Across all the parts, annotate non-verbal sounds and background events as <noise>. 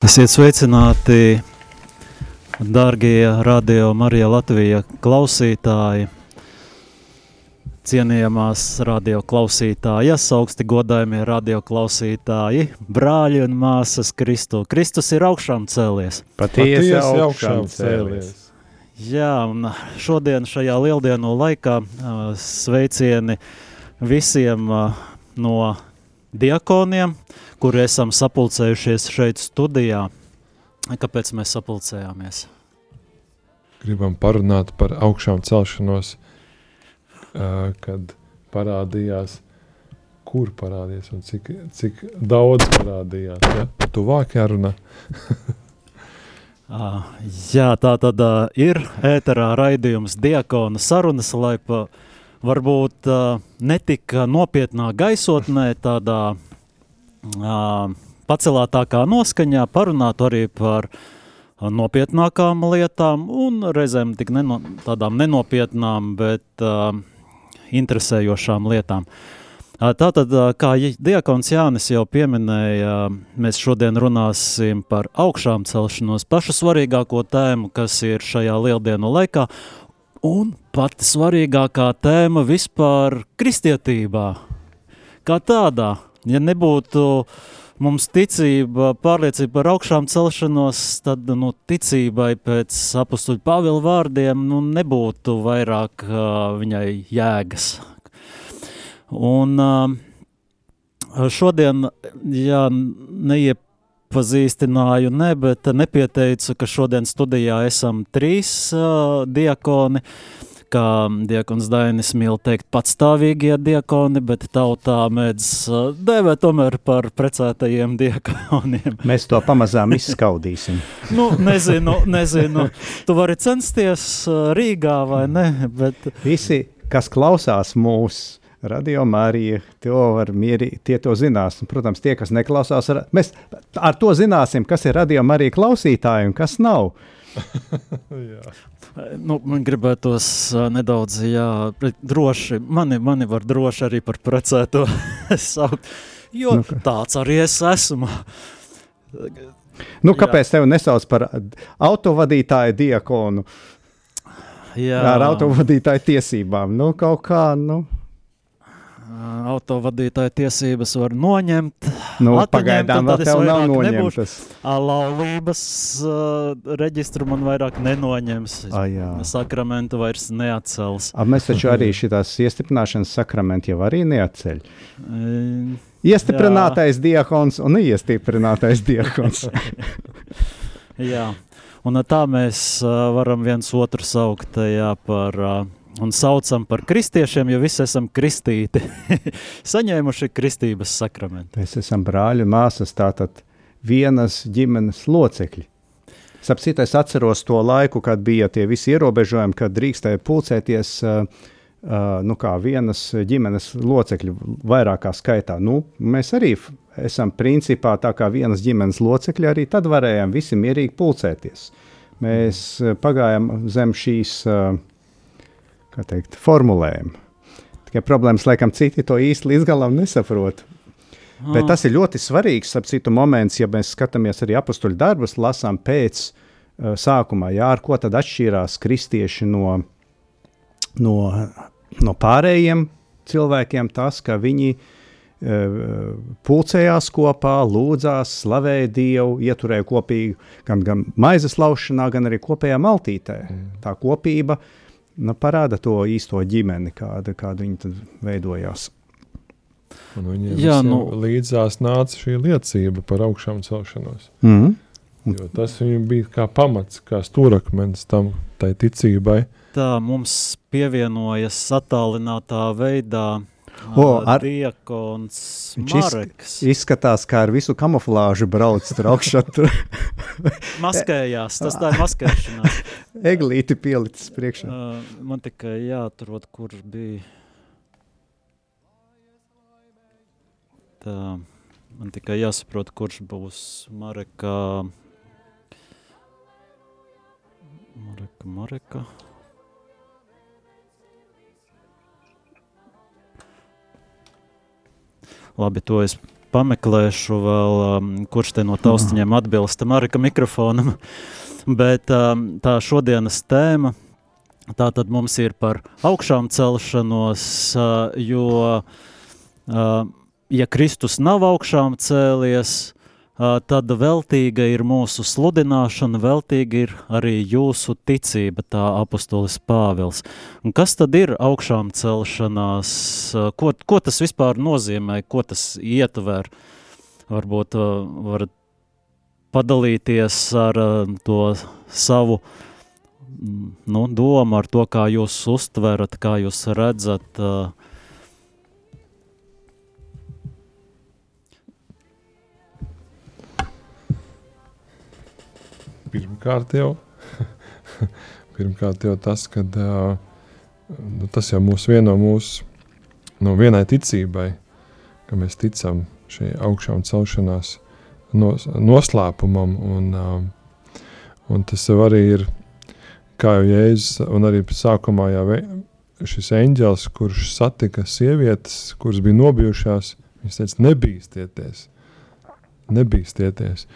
Esiet sveicināti, darbie radio Marija Latvija klausītāji, cienījamās radio klausītājas, augsti godājumie radio klausītāji, brāļi un māsas Kristu. Kristus ir augšām cēlies. Patiesi augšām cēlies. Jā, un šodien šajā lieldienu laikā sveicieni visiem no diakoniem, kuri esam sapulcējušies šeit studijā. Kāpēc mēs sapulcējāmies? Gribam parunāt par augšām celšanos, kad parādījās, kur parādījās un cik, cik daudz parādījās. Ja? Tuvāk jārunā. <laughs> Jā, tā tad uh, ir ēterā raidījums Diakona sarunas, lai pa, varbūt uh, netika nopietnā gaisotnē tādā pacelātākā noskaņā parunāt arī par nopietnākām lietām un reizēm tik neno, tādām nenopietnām, bet uh, interesējošām lietām. Tātad, kā Diakons Jānis jau pieminēja, mēs šodien runāsim par augšām celšanos, pašu svarīgāko tēmu, kas ir šajā lieldienu laikā, un pati svarīgākā tēma vispār kristietībā, kā tādā – Ja nebūtu mums ticība, pārliecība par augšām celšanos, tad nu, ticībai pēc apakstuļa Pāvila vārdiem nu, nebūtu vairāk uh, viņai jēgas. Un uh, šodien, ja neiepazīstināju, ne, bet nepieteicu, ka šodien studijā esam trīs uh, diakoni. Kā diakons Dainis mīl teikt, patstāvīgie diakoni, bet tautā mēdz dēvēt tomēr par precētajiem diakoniem. <laughs> Mēs to pamazām izskaudīsim. <laughs> nu, nezinu, nezinu. Tu vari censties Rīgā vai ne, bet... Visi, kas klausās mūsu Radio Marija, to var mierīgi, tie to zinās. Un, protams, tie, kas neklausās, mēs ar to zināsim, kas ir Radio Marija klausītāji un kas nav. <laughs> nu, man gribētos nedaudz, jā, droši, mani, mani var droši arī par precēto <laughs> saukt, jo nu, tāds arī es esmu. Nu, kāpēc tevi nesauc par autovadītāju diakonu? Jā. Ar autovadītāju tiesībām. Nu, kaut kā, nu autovadītāja tiesības var noņemt. Nu, pagaidām vēl tev nav noņemtas. Laulības uh, reģistru man vairāk nenoņems. A, jā. Sakramentu vairs neatcels. A, mēs taču arī <laughs> šitās iestiprināšanas sakramentu jau arī neatceļ. Iestiprinātais jā. diakons un neiestiprinātais diakons. <laughs> jā, un tā mēs uh, varam viens otru saukt jā, par uh, un saucam par kristiešiem, jo visi esam kristīti, <laughs> saņēmuši kristības sakramentu. Mēs esam brāļi, māsas, tātad vienas ģimenes locekļi. Sapcīt, es atceros to laiku, kad bija tie visi ierobežojumi, kad drīkstēja pulcēties uh, uh, nu kā vienas ģimenes locekļi vairākā skaitā. Nu, mēs arī esam principā tā kā vienas ģimenes locekļi, arī tad varējām visi mierīgi pulcēties. Mēs pagājām zem šīs uh, teikt, formulējumu. Tikai problēmas, laikam, citi to īsti līdz galam nesaprot. Oh. Bet tas ir ļoti svarīgs, ap citu moments, ja mēs skatāmies arī apakstuļu darbus, lasām pēc uh, sākumā, jā, ar ko tad atšķīrās kristieši no, no, no pārējiem cilvēkiem, tas, ka viņi uh, pulcējās kopā, lūdzās, slavēja Dievu, ieturēja kopīgi gan, gan maizes laušanā, gan arī kopējā maltītē. Mm. Tā kopība uh, nu, parāda to īsto ģimeni, kāda, kāda viņi veidojās. Un viņiem Jā, nu, līdzās nāca šī liecība par augšām celšanos. Mm -hmm. Jo tas bija kā pamats, kā stūrakmenis tam ticībai. Tā mums pievienojas attālinātā veidā O, ar, Diekons Mareks. Izskatās, kā ar visu kamuflāžu brauc. Tur. <laughs> Maskējās, tas tā ir maskēšanās. <laughs> Eglīti pielicis priekšā. Uh, man tikai jāatrod, kur bija. Tā, man tikai jāsaprot, kurš būs Mareka. Mareka, Mareka. Labi, to es pameklēšu vēl, um, kurš te no taustiņiem atbilst Marika mikrofonam. <laughs> Bet um, tā šodienas tēma, tā tad mums ir par augšām celšanos, uh, jo, uh, ja Kristus nav augšām cēlies, tad veltīga ir mūsu sludināšana, veltīga ir arī jūsu ticība, tā apustulis Pāvils. Un kas tad ir augšām celšanās, ko, ko tas vispār nozīmē, ko tas ietver? Varbūt varat padalīties ar to savu nu, domu, ar to, kā jūs uztverat, kā jūs redzat uh, Pirmkārt jau, <laughs> pirmkārt jau tas, ka nu, tas jau mūs vieno mūsu no vienai ticībai, ka mēs ticam šai augšām celšanās nos, noslēpumam, un, un tas arī ir, kā jau Jēzus, un arī sākumā jau šis eņģels, kurš satika sievietes, kuras bija nobijušās, viņš teica, nebīsties, nebīsties.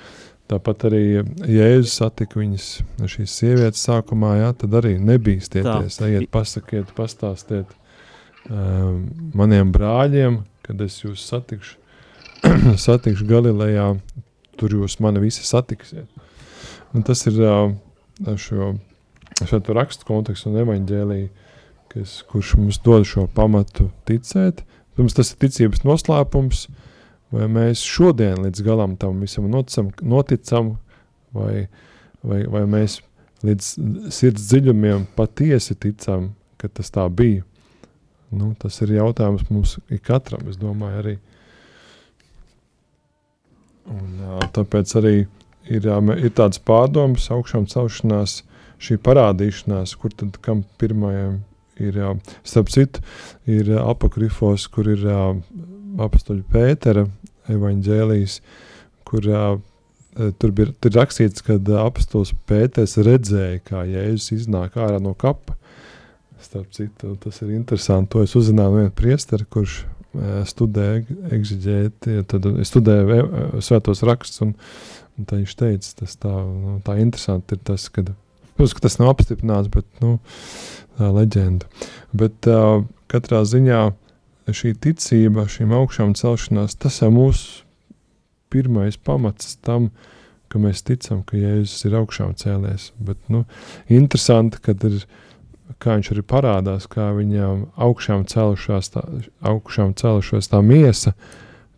Tāpat arī Jēzus satika viņas, šīs sievietes sākumā, jā, tad arī nebīsties. Ejiet, pasakiet, pastāstiet um, maniem brāļiem, kad es jūs satikšu, <clears throat> satikšu Galilejā, tur jūs mani visi satiksiet. Un tas ir uh, šo, šo rakstu kontekstu un evaņģēliju, kas, kurš mums dod šo pamatu ticēt. Mums tas ir ticības noslēpums, uh, vai mēs šodien līdz galam tam visam noticam, noticam vai, vai, vai mēs līdz sirds dziļumiem patiesi ticam, ka tas tā bija. Nu, tas ir jautājums mums katram, es domāju, arī. Un, tāpēc arī ir, ir tāds pārdoms, augšām celšanās, šī parādīšanās, kur tad kam pirmajam ir, starp citu, ir apakrifos, kur ir jā, apakstoļa Pētera evaņģēlijas, kur uh, tur bija tur rakstīts, ka apstos Pēters redzēja, kā Jēzus iznāk ārā no kapa. Starp citu, tas ir interesanti. To es uzzināju no viena priestera, kurš uh, studē egziģēti, tad studēja uh, svētos rakstus, un, un tā viņš teica, tas tā, nu, tā interesanti ir tas, kad, protams, ka tas nav apstiprināts, bet, nu, tā leģenda. Bet uh, katrā ziņā uh, šī ticība, šīm augšām celšanās, tas ir mūsu pirmais pamats tam, ka mēs ticam, ka Jēzus ir augšām cēlies. Bet, nu, interesanti, kad ir, kā viņš arī parādās, kā viņam augšām celušās tā, augšām celušās tā miesa,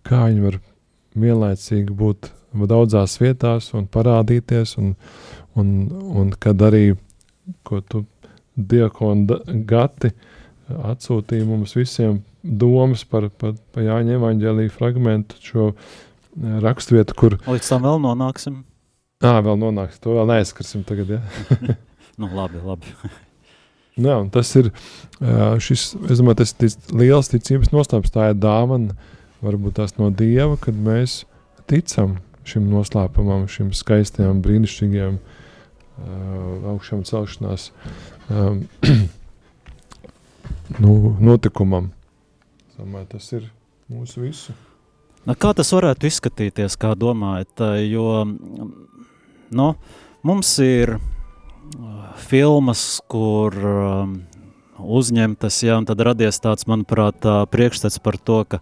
kā viņi var vienlaicīgi būt daudzās vietās un parādīties, un, un, un kad arī, ko tu diakoni gati atsūtīja mums visiem domas par, par, par Jāņa evaņģēlīju fragmentu, šo eh, raksturvietu, kur. Līdz tam vēl nonāksim. Ā, vēl nonāksim, to vēl neaizskarsim tagad, ja? <laughs> <laughs> nu, labi, labi. <laughs> Nu jā, tas ir šis, es domāju, tas ir liels ticības noslēpums, tā ir dāvana, varbūt tās no Dieva, kad mēs ticam šim noslēpumam, šim skaistajam, brīnišķīgajam uh, augšām celšanās um, <clears throat> nu, notikumam. Domāju, tas ir mūsu visu. Kā tas varētu izskatīties, kā domājat? Jo nu, mums ir filmas, kur uzņemtas, ja, un tad radies tāds, manuprāt, priekšstats par to, ka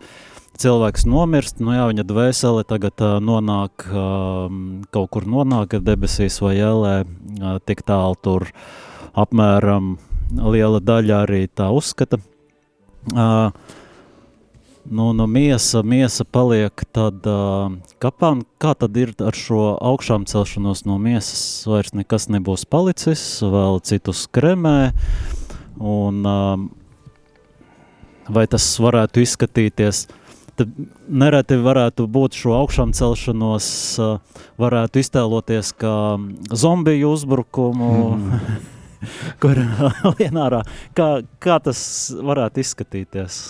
cilvēks nomirst, nu jā, viņa dvēsele tagad uh, nonāk, uh, kaut kur nonāk debesīs vai ēlē, uh, tik tālu tur apmēram liela daļa arī tā uzskata. Uh, nu, nu miesa, miesa paliek tad uh, kapā. Kā tad ir ar šo augšām celšanos no miesas? Vairs nekas nebūs palicis, vēl citus kremē. Un, uh, vai tas varētu izskatīties? Tad nereti varētu būt šo augšām celšanos, uh, varētu iztēloties kā zombiju uzbrukumu, mm. <laughs> kur <laughs> lienārā. Kā, kā tas varētu izskatīties?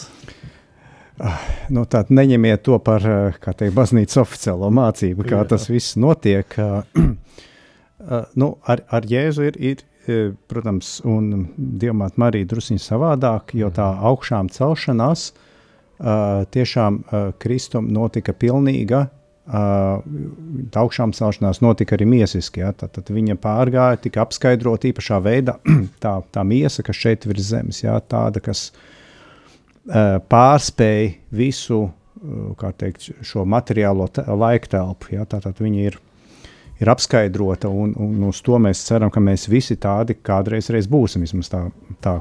Ah, nu, Tātad neņemiet to par eh, teikt, baznīcas oficiālo mācību, kā Jā. tas viss notiek. Eh, <clears throat> nu, ar, ar Jēzu ir, ir, eh, protams, un Dievmāt Marija drusciņi savādāk, jo tā augšām celšanās tiešām Kristum notika pilnīga. Uh, augšām celšanās notika arī miesiski. Ja? Tad, tad viņa pārgāja, tika apskaidrota īpašā veidā. <clears throat> tā, tā miesa, kas šeit ir zemes, ja? tāda, kas uh, pārspēja visu uh, teikt, šo materiālo laiktelpu. Ja? Tātad viņa ir, ir apskaidrota, un, un uz to mēs ceram, ka mēs visi tādi kādreiz būsim. Vismaz tā, tā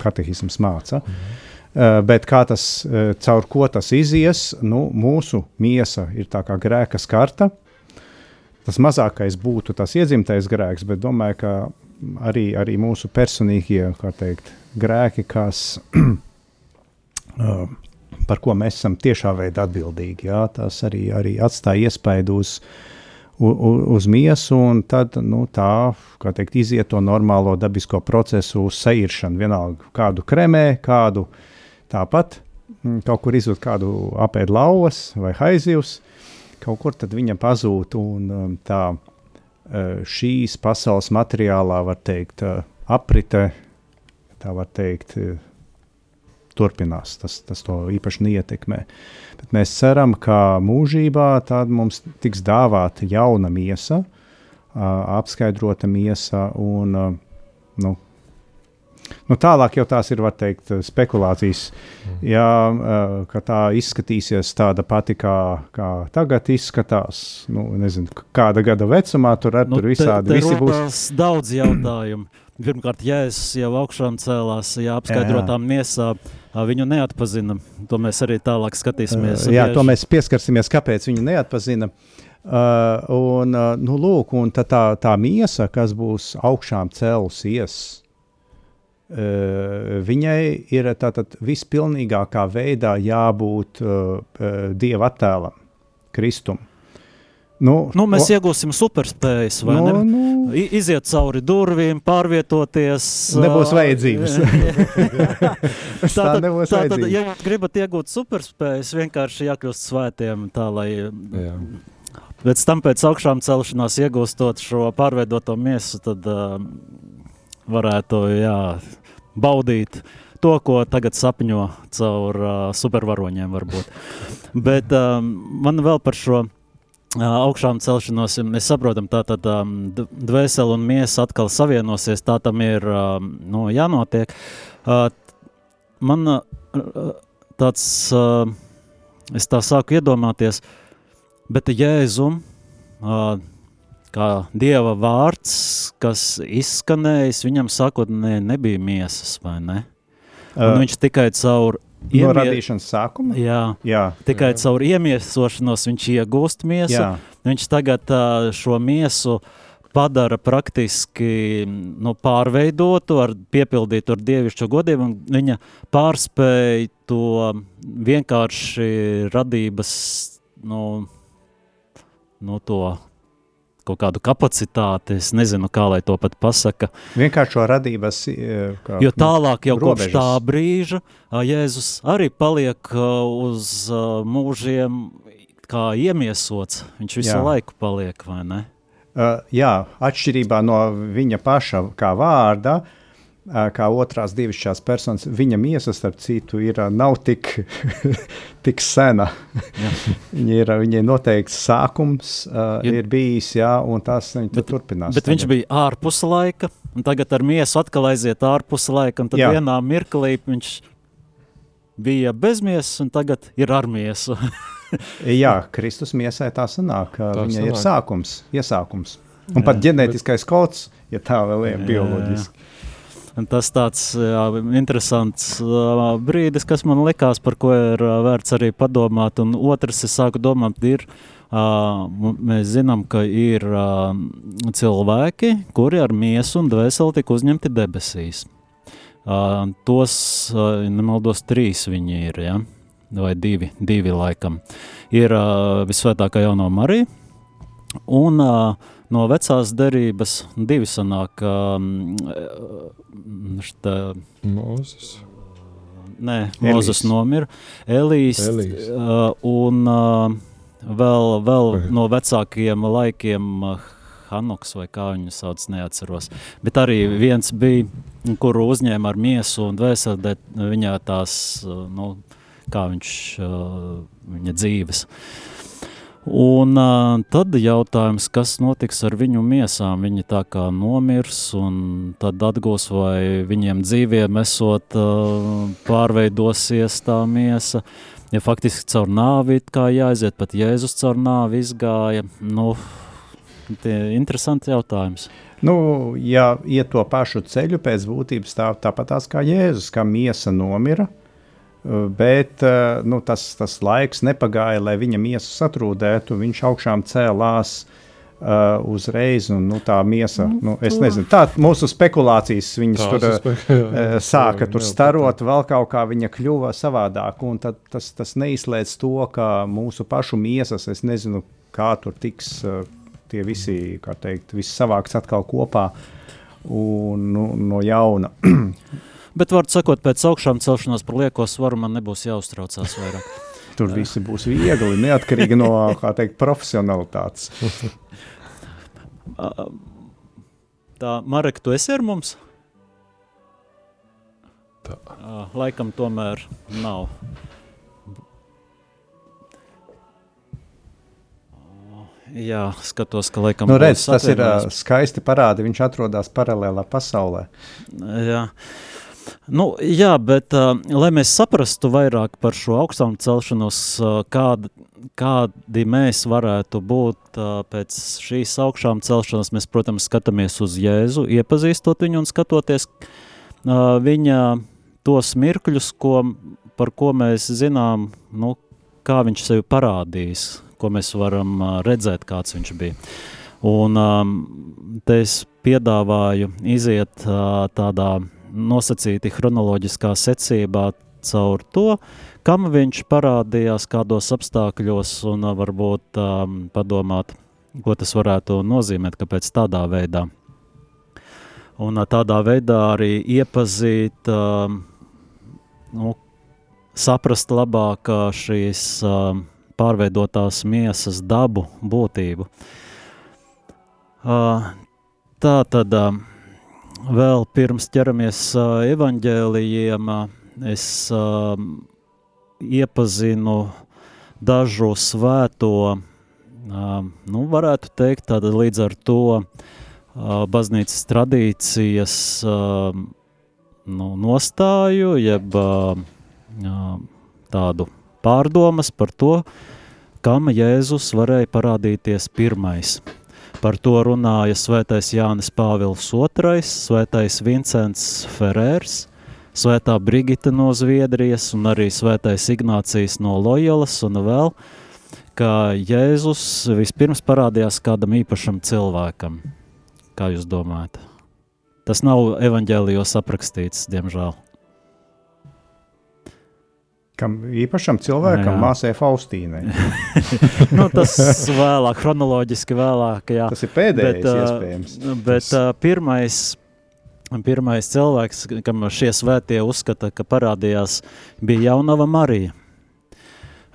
katehisms māca. Mm. Uh, bet kā tas, uh, caur ko tas izies, nu, mūsu miesa ir tā kā grēka skarta. Tas mazākais būtu tas iedzimtais grēks, bet domāju, ka arī, arī mūsu personīgie teikt, grēki, kas, <clears throat> par ko mēs esam tiešā veidā atbildīgi, jā, tas arī, arī atstāja iespaidu uz, uz, uz miesu, un tad nu, tā teikt, iziet to normālo dabisko procesu uz seiršanu. Vienalga, kādu kremē, kādu Tāpat kaut kur izjūt kādu apēdu lauvas vai haizivs, kaut kur tad viņa pazūd. Un, um, tā šīs pasaules materiālā, var teikt, aprite, tā var teikt, turpinās. Tas, tas to īpaši neietekmē. Bet mēs ceram, ka mūžībā mums tiks dāvāta jauna miesa, apskaidrota miesa un nu, Nu, tālāk jau tās ir teikt, spekulācijas. Mm. Jā, ka tā izskatīsies tāda pati, kā, kā tagad izskatās. Nu, nezinu, kāda gada vecumā tur arī nu, tur visādi te, te būs. Daudz jautājumu. Pirmkārt, ja es jau augšām cēlās, ja apskaidrotām miesā, viņu neatpazina. To mēs arī tālāk skatīsimies. Uh, jā, to mēs pieskarsimies, kāpēc viņu neatpazina. Uh, un, uh, nu, lūk, un tā, tā, tā miesa, kas būs augšām cēlusies, Uh, viņai ir tātad vispilnīgākā veidā jābūt uh, uh, dieva attēlam, Kristum. Nu, nu, mēs o, iegūsim superspējas, vai nu, ne? Nu, Iziet cauri durvīm, pārvietoties. Nebūs vajadzības. <laughs> <laughs> tā tad, nebūs tā tad, ja gribat iegūt superspējas, vienkārši jākļūst svētiem tā, lai... Jā. Pēc tam pēc augšām celšanās iegūstot šo pārveidoto miesu, tad uh, varētu jā, baudīt to, ko tagad sapņo caur uh, supervaroņiem. Varbūt. Bet um, man vēl par šo uh, augšām celšanos, mēs saprotam, tā tad um, dvēsele un miesa atkal savienosies, tā tam ir um, nu, jānotiek. Uh, man uh, tāds, uh, es tā sāku iedomāties, bet Jēzum, uh, kā dieva vārds, kas izskanējis, viņam sākotnēji nebija miesas, vai ne? Un uh, viņš tikai caur Iemie... No radīšanas sākuma? Jā, jā. tikai jā. caur iemiesošanos viņš iegūst miesu. Jā. Viņš tagad šo miesu padara praktiski nu, pārveidotu, ar, piepildītu ar dievišķo godību, viņa pārspēja to vienkārši radības, nu, nu to kaut kādu kapacitāti. Es nezinu, kā lai to pat pasaka. Vienkāršo radības. Kā, jo tālāk jau robežas. kopš tā brīža Jēzus arī paliek uz mūžiem kā iemiesots. Viņš visu Jā. laiku paliek, vai ne? Uh, jā, atšķirībā no viņa paša kā vārda, uh, kā otrās divišķās personas, viņa miesa, starp citu, ir, nav tik, <laughs> tik sena. <laughs> viņa ir, viņa ir noteikts sākums, uh, ja. ir bijis, jā, un tas bet, turpinās. Bet tagad. viņš bija ārpus laika, un tagad ar miesu atkal aiziet ārpus laika, un tad jā. vienā mirklī viņš bija bez miesas, un tagad ir ar miesu. <laughs> jā, Kristus miesai tā sanāk, tā viņa sanāk. ir sākums, iesākums. Un jā, pat ģenētiskais bet... kods, ja tā vēl ir bioloģiski. Jā, jā. Tas tāds jā, interesants uh, brīdis, kas man likās, par ko ir uh, vērts arī padomāt. Un otrs, es sāku domāt, ir, uh, mēs zinām, ka ir uh, cilvēki, kuri ar miesu un dvēseli tika uzņemti debesīs. Uh, tos, uh, nemaldos, trīs viņi ir, ja? vai divi, divi laikam. Ir uh, visvētākā jauno Marija un uh, no vecās derības divi sanāk. Um, šta, Mūzes. Nē, Mozus nomira. Elīs. Elīs. Uh, un uh, vēl, vēl no vecākajiem laikiem uh, Hanoks vai kā viņu sauc, neatceros. Bet arī viens bija, kuru uzņēma ar miesu un dvēseli, viņā tās, uh, nu, kā viņš viņa dzīves. Un uh, tad jautājums, kas notiks ar viņu miesām? Viņi tā kā nomirs, un tad atgūs, vai viņiem dzīviem esot uh, pārveidosies tā miesa. Ja faktiski caur nāvi kā jāiziet, pat Jēzus caur nāvi izgāja. Nu, tie interesanti jautājums. Nu, ja iet to pašu ceļu pēc būtības, tā, tāpat kā Jēzus, kā miesa nomira, Bet eh, nu, tas, tas laiks nepagāja, lai viņa miesu satrūdētu. Viņš augšām cēlās uh, uzreiz, un nu, tā miesa, nu, es nezinu, tā mūsu spekulācijas viņas Tās tur spek uh, <laughs> sāka tur starot, vēl kaut kā viņa kļuva savādāk. Tad tas, tas neizslēdz to, ka mūsu pašu miesas, es nezinu, kā tur tiks uh, tie visi, kā teikt, viss savāks atkal kopā un nu, no jauna. <clears throat> Bet, var sakot, pēc augšām celšanās par lieko svaru man nebūs jāuztraucās vairāk. <laughs> Tur viss būs viegli, neatkarīgi no teikt, profesionalitātes. <laughs> Tā, Marek, tu esi ar mums? Tā. Laikam tomēr nav. Jā, skatos, ka laikam nu, redz, tas ir skaisti parādi. Viņš atrodas paralēlā pasaulē. Jā. Nu, jā, bet uh, lai mēs saprastu vairāk par šo augstām celšanos, uh, kād, kādi mēs varētu būt uh, pēc šīs augšām celšanās, mēs, protams, skatāmies uz Jēzu, iepazīstot viņu un skatoties uh, viņa tos mirkļus, ko, par ko mēs zinām, nu, kā viņš sevi parādījis, ko mēs varam uh, redzēt, kāds viņš bija. Un um, te es piedāvāju iziet uh, tādā nosacīti chronoloģiskā secībā caur to, kam viņš parādījās, kādos apstākļos, un varbūt um, padomāt, ko tas varētu nozīmēt, kāpēc tādā veidā. Un tādā veidā arī iepazīt, um, nu, saprast labāk šīs um, pārveidotās miesas dabu, būtību. Uh, tā tad. Um, vēl pirms ķeramies uh, evaņģēlijiem, es uh, iepazinu dažu svēto, uh, nu, varētu teikt, tāda līdz ar to uh, baznīcas tradīcijas uh, nu, nostāju, jeb uh, tādu pārdomas par to, kam Jēzus varēja parādīties pirmais. Par to runāja svētais Jānis Pāvils II, svētais Vincents Ferērs, svētā Brigita no Zviedrijas un arī svētais Ignācijas no Lojolas un vēl, ka Jēzus vispirms parādījās kādam īpašam cilvēkam. Kā jūs domājat? Tas nav evaņģēlijos aprakstīts, diemžēl. Kam īpašam cilvēkam, jā. māsai Faustīnai. <laughs> nu, tas vēlāk, chronoloģiski vēlāk. Jā. Tas ir pēdējais, bet, iespējams. Bet tas... pirmais, pirmais cilvēks, kam šie svētie uzskata, ka parādījās, bija jaunava Marija.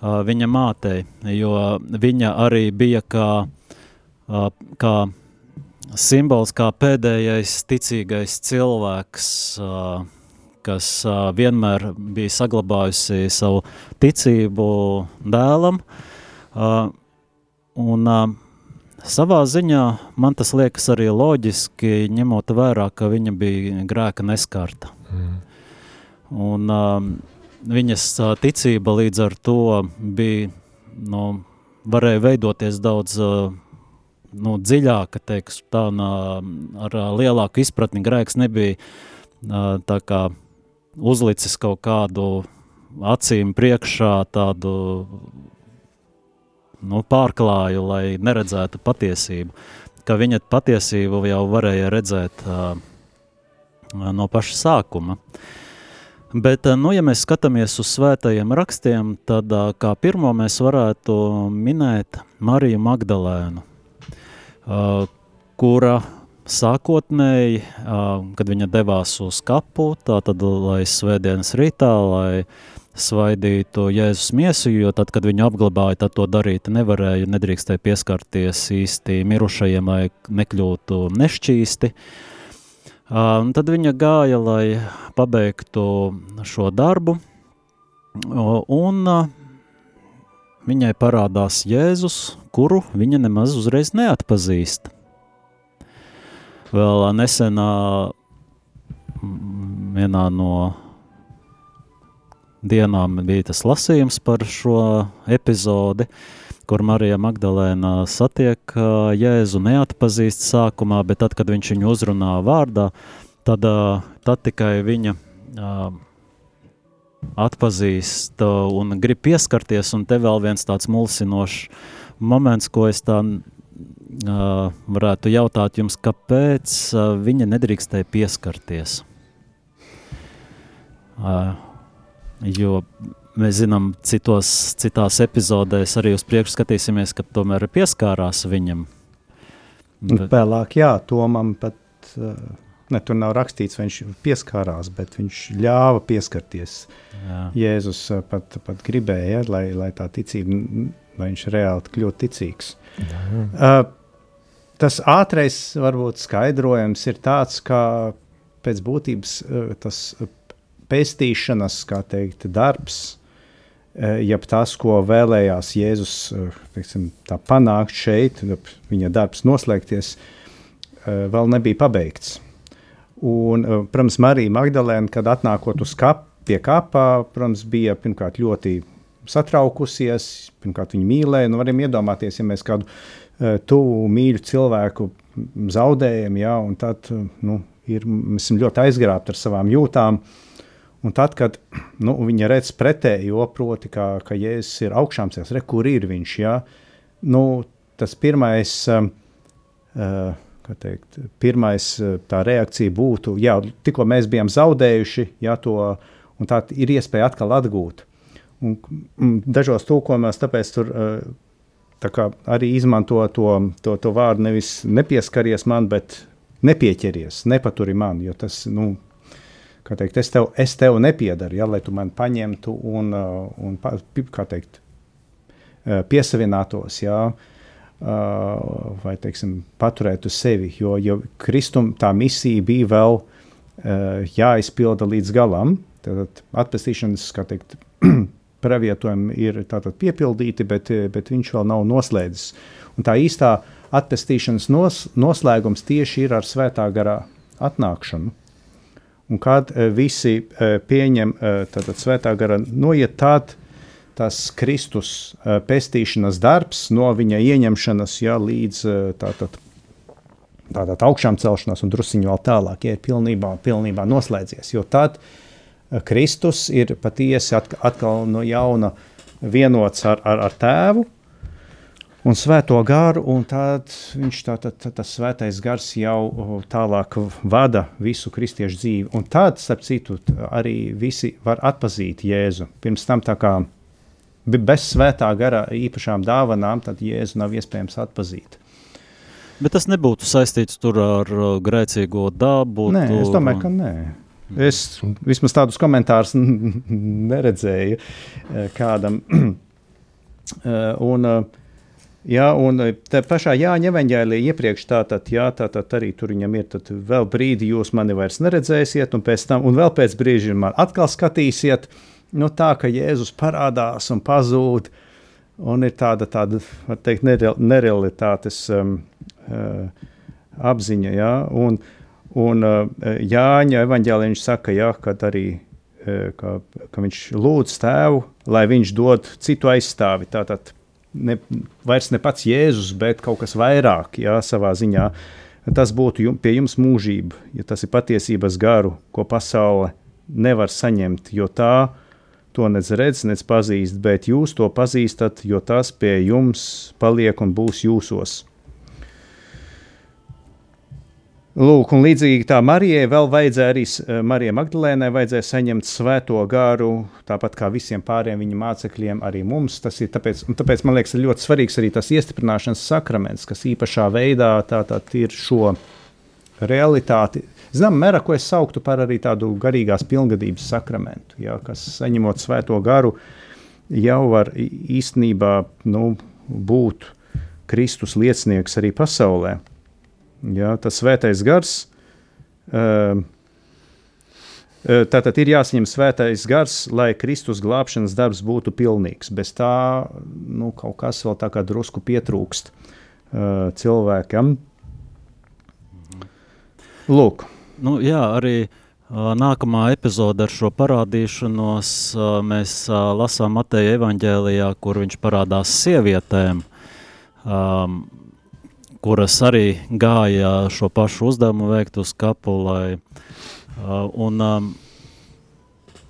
Viņa mātei, jo viņa arī bija kā, kā simbols, kā pēdējais ticīgais cilvēks kas vienmēr bija saglabājusi savu ticību dēlam. Un, savā ziņā man tas liekas arī loģiski, ņemot vērā, ka viņa bija grēka neskarta. Mm. Un, viņas ticība līdz ar to bija, nu, varēja veidoties daudz nu, dziļāka, teikšu, tā, un, ar lielāku izpratni grēks nebija tā kā uzlicis kaut kādu acīm priekšā tādu nu, pārklāju, lai neredzētu patiesību. Ka viņa patiesību jau varēja redzēt uh, no paša sākuma. Bet, nu, ja mēs skatāmies uz svētajiem rakstiem, tad uh, kā pirmo mēs varētu minēt Mariju Magdalēnu, uh, kura sākotnēji, kad viņa devās uz kapu, tātad, lai svētdienas rītā, lai svaidītu Jēzus miesu, jo tad, kad viņu apglabāja, tad to darīt nevarēja, nedrīkstēja pieskarties īsti mirušajiem, lai nekļūtu nešķīsti. Un tad viņa gāja, lai pabeigtu šo darbu, Un viņai parādās Jēzus, kuru viņa nemaz uzreiz neatpazīst. Vēl nesenā vienā no dienām bija tas lasījums par šo epizodi, kur Marija Magdalēna satiek Jēzu neatpazīst sākumā, bet tad, kad viņš viņu uzrunā vārdā, tad, tad tikai viņa atpazīst un grib pieskarties, un te vēl viens tāds mulsinošs moments, ko es tā varētu jautāt jums, kāpēc viņa nedrīkstēja pieskarties? Jo mēs zinām, citos, citās epizodēs arī uz priekšu skatīsimies, ka tomēr pieskārās viņam. Bet... Vēlāk, jā, Tomam pat, ne, tur nav rakstīts, viņš pieskārās, bet viņš ļāva pieskarties. Jā. Jēzus pat, pat gribēja, lai, lai tā ticība, lai viņš reāli kļūtu ticīgs. Jā, jā. Uh, tas ātrais, varbūt, skaidrojums ir tāds, ka pēc būtības uh, tas pestīšanas, kā teikt, darbs, e, jeb tas, ko vēlējās Jēzus e, teiksim, panākt šeit, viņa darbs noslēgties, e, vēl nebija pabeigts. Un, protams, Marija Magdalēna, kad atnākot uz kap, pie kapā, protams, bija pirmkārt ļoti satraukusies, pirmkārt viņa mīlēja. Nu, varam iedomāties, ja mēs kādu uh, tuvu mīļu cilvēku zaudējam, ja, un tad nu, ir, mēs esam ļoti aizgrābti ar savām jūtām. Un tad, kad nu, viņa redz pretējo, proti, ka, ka Jēzus ir augšām cēlies, re, kur ir viņš, ja? nu, tas pirmais, uh, teikt, pirmais tā reakcija būtu, jā, tikko mēs bijām zaudējuši, ja, to, un tā ir iespēja atkal atgūt. Un, un dažos tūkojumos tāpēc tur uh, arī izmanto to, to, to vārdu nevis nepieskaries man, bet nepieķeries, nepaturi man, jo tas, nu, kā teikt, es tev, es tev nepiedaru, ja, lai tu man paņemtu un, uh, un kā teikt, uh, piesavinātos, ja, uh, vai, teiksim, paturētu sevi, jo, jo Kristum tā misija bija vēl jāizpilda līdz galam, tad atpestīšanas, kā teikt, <clears throat> pravietojumi ir tātad piepildīti, bet, bet viņš vēl nav noslēdzis. Un tā īstā atpestīšanas nos, noslēgums tieši ir ar svētā garā atnākšanu. Un kad uh, visi uh, pieņem tātad svētā gara noiet, tad tas Kristus pestīšanas darbs no viņa ieņemšanas ja, līdz tātad, tātad augšām celšanās un drusiņu vēl tālāk, ja ir pilnībā, pilnībā noslēdzies. Jo tad uh, Kristus ir patiesi atkal no jauna vienots ar, ar, ar tēvu, un svēto garu, un tad viņš tā, tā, tā, tas svētais gars jau tālāk vada visu kristiešu dzīvi. Un tad, starp citu, arī visi var atpazīt Jēzu. Pirms tam tā kā bez svētā gara īpašām dāvanām, tad Jēzu nav iespējams atpazīt. Bet tas nebūtu saistīts ar grēcīgo dabu. Nē, tur... es domāju, ka nē. Es vismaz tādus komentārus neredzēju eh, kādam. Eh, un, uh, Ja, un e, tā pašā Jāņa evanģēlī iepriekš tātad, jā, tātad arī tur viņam ir, tad vēl brīdi jūs mani vairs neredzēsiet, un pēc tam, un vēl pēc brīža man atkal skatīsiet, nu tā, ka Jēzus parādās un pazūd, un ir tāda, tāda, var teikt, nereal, nerealitātes um, uh, apziņa, jā, un, un uh, Jāņa evanģēlī viņš saka, jā, kad arī, uh, ka, ka viņš lūdz tēvu, lai viņš dod citu aizstāvi, tātad, ne, vairs ne pats Jēzus, bet kaut kas vairāk jā, savā ziņā. Tas būtu jum, pie jums mūžība, ja tas ir patiesības garu, ko pasaule nevar saņemt, jo tā to nec redz, nec pazīst, bet jūs to pazīstat, jo tas pie jums paliek un būs jūsos. Lūk, un līdzīgi tā Marijai vēl vajadzēja arī eh, Marijai Magdalēnai vajadzēja saņemt svēto garu, tāpat kā visiem pārējiem viņa mācekļiem, arī mums. Tas ir tāpēc, tāpēc man liekas, ļoti svarīgs arī tas iestiprināšanas sakraments, kas īpašā veidā tātad ir šo realitāti. Zinām, mēra, ko es sauktu par arī tādu garīgās pilngadības sakramentu, jā, kas saņemot svēto garu, jau var īstenībā nu, būt Kristus liecinieks arī pasaulē. Ja, tas svētais gars uh, Tātad ir jāsaņem svētais gars, lai Kristus glābšanas darbs būtu pilnīgs. Bez tā nu, kaut kas vēl tā kā drusku pietrūkst uh, cilvēkam. Lūk. Nu, jā, arī uh, nākamā epizode ar šo parādīšanos mēs lasām Mateja evaņģēlijā, kur viņš parādās sievietēm. Um, kuras arī gāja šo pašu uzdevumu veikt uz kapu. Lai, uh, un, um,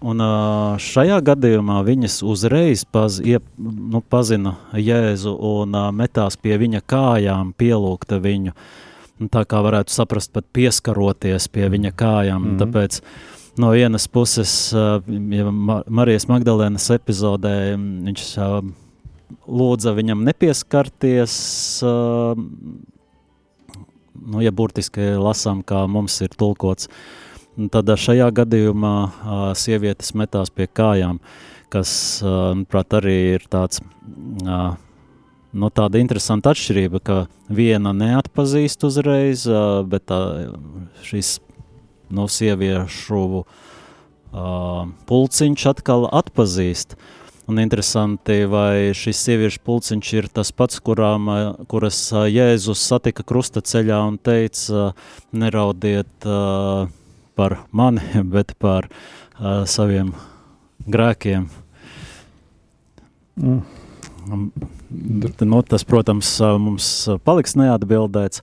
un uh, šajā gadījumā viņas uzreiz paz, iep, nu, pazina Jēzu un uh, metās pie viņa kājām, pielūgta viņu. Un tā kā varētu saprast, pat pieskaroties pie viņa kājām. Mm -hmm. Tāpēc no vienas puses, ja Marijas Magdalēnas epizodē viņš uh, lūdza viņam nepieskarties. Nu, ja burtiski lasām, kā mums ir tulkots, tad šajā gadījumā sievietes metās pie kājām, kas, manuprāt, arī ir tāds. Nu, tāda interesanta atšķirība, ka viena neatpazīst uzreiz, bet uh, šis nu, sieviešu pulciņš atkal atpazīst. Uh, Un interesanti, vai šis sieviešu pulciņš ir tas pats, kurām, kuras Jēzus satika krusta ceļā un teica, neraudiet uh, par mani, <laughs> bet par saviem grēkiem. Mm. Nu, tas, protams, mums paliks neatbildēts,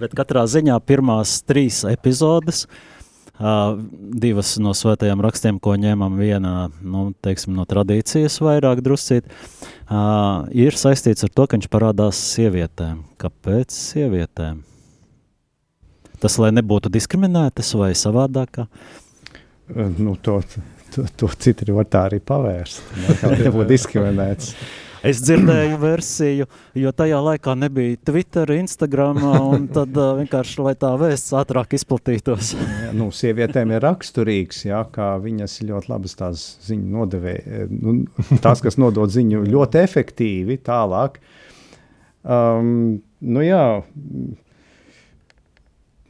bet katrā ziņā pirmās trīs epizodes uh, Uh, divas no svētajām rakstiem, ko ņemam viena nu, teiksim, no tradīcijas, vairāk druscīt, uh, ir saistīts ar to, ka viņš parādās sievietēm. Kāpēc sievietēm? Tas, lai nebūtu diskriminētas vai savādākā? Nu, to, to, to citi var tā arī pavērst. Lai nebūtu diskriminēts. <laughs> Es dzirdēju versiju, jo tajā laikā nebija Twitter, Instagram, un tad vienkārši, lai tā vēsts ātrāk izplatītos. nu, sievietēm ir raksturīgs, jā, kā viņas ļoti labas tās ziņu nodevēja, nu, tās, kas nodod ziņu ļoti efektīvi tālāk. Um, nu jā,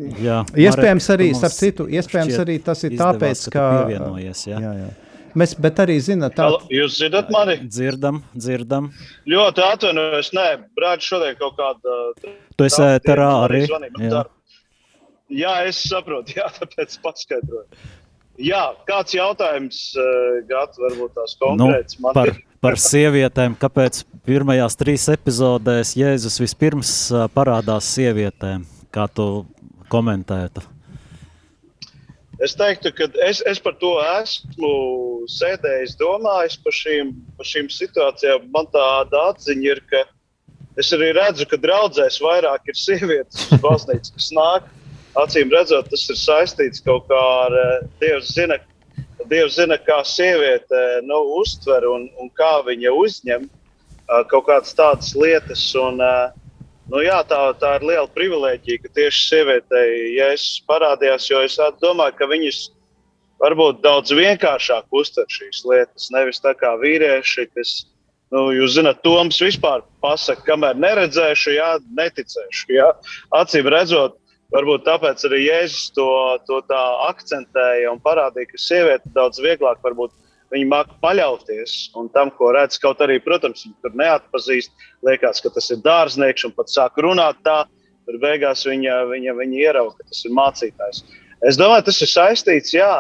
Jā, iespējams, arī, starp citu, iespējams arī tas ir tāpēc, ka. Jā, jā. Mēs, bet arī zinām, tā ir. Jūs dzirdat mani? Dzirdam, dzirdam. Ļoti atvainojos. Nē, brāļ, šodien kaut kāda. Tu esi ēterā arī. Jā. jā, es saprotu, <laughs> jā, tāpēc paskaidroju. Jā, kāds jautājums, eh, Gats, varbūt tās konkrēts nu, par, par sievietēm. Kāpēc pirmajās trīs epizodēs Jēzus vispirms parādās sievietēm? Kā tu komentētu? Es teiktu, ka es, es par to esmu sēdējis, domājis par šīm, par šīm situācijām. Man tāda atziņa ir, ka es arī redzu, ka draudzēs vairāk ir sievietes uz baznīcas, kas nāk. Acīm redzot, tas ir saistīts kaut kā ar eh, Dievs zina, Dievs zina kā sieviete nu, uztver un, un kā viņa uzņem uh, kaut kādas tādas lietas. Un, uh, Nu, jā, tā, tā ir liela privilēģija, ka tieši sievietei Jēzus parādījās, jo es domāju, ka viņas varbūt daudz vienkāršāk uztver šīs lietas. Nevis tā kā vīrieši, kas, nu, jūs zināt, Toms vispār pasaka, kamēr neredzēšu, jā, neticēšu. Jā. Acīm redzot, varbūt tāpēc arī Jēzus to, to tā akcentēja un parādīja, ka sieviete daudz vieglāk varbūt Viņi māca paļauties un tam, ko redz. Kaut arī, protams, viņi tur neatpazīst. Liekas, ka tas ir dārznieks un pat sāk runāt tā. Tur beigās viņa, viņa, viņa ierauga, ka tas ir mācītājs. Es domāju, tas ir saistīts jā,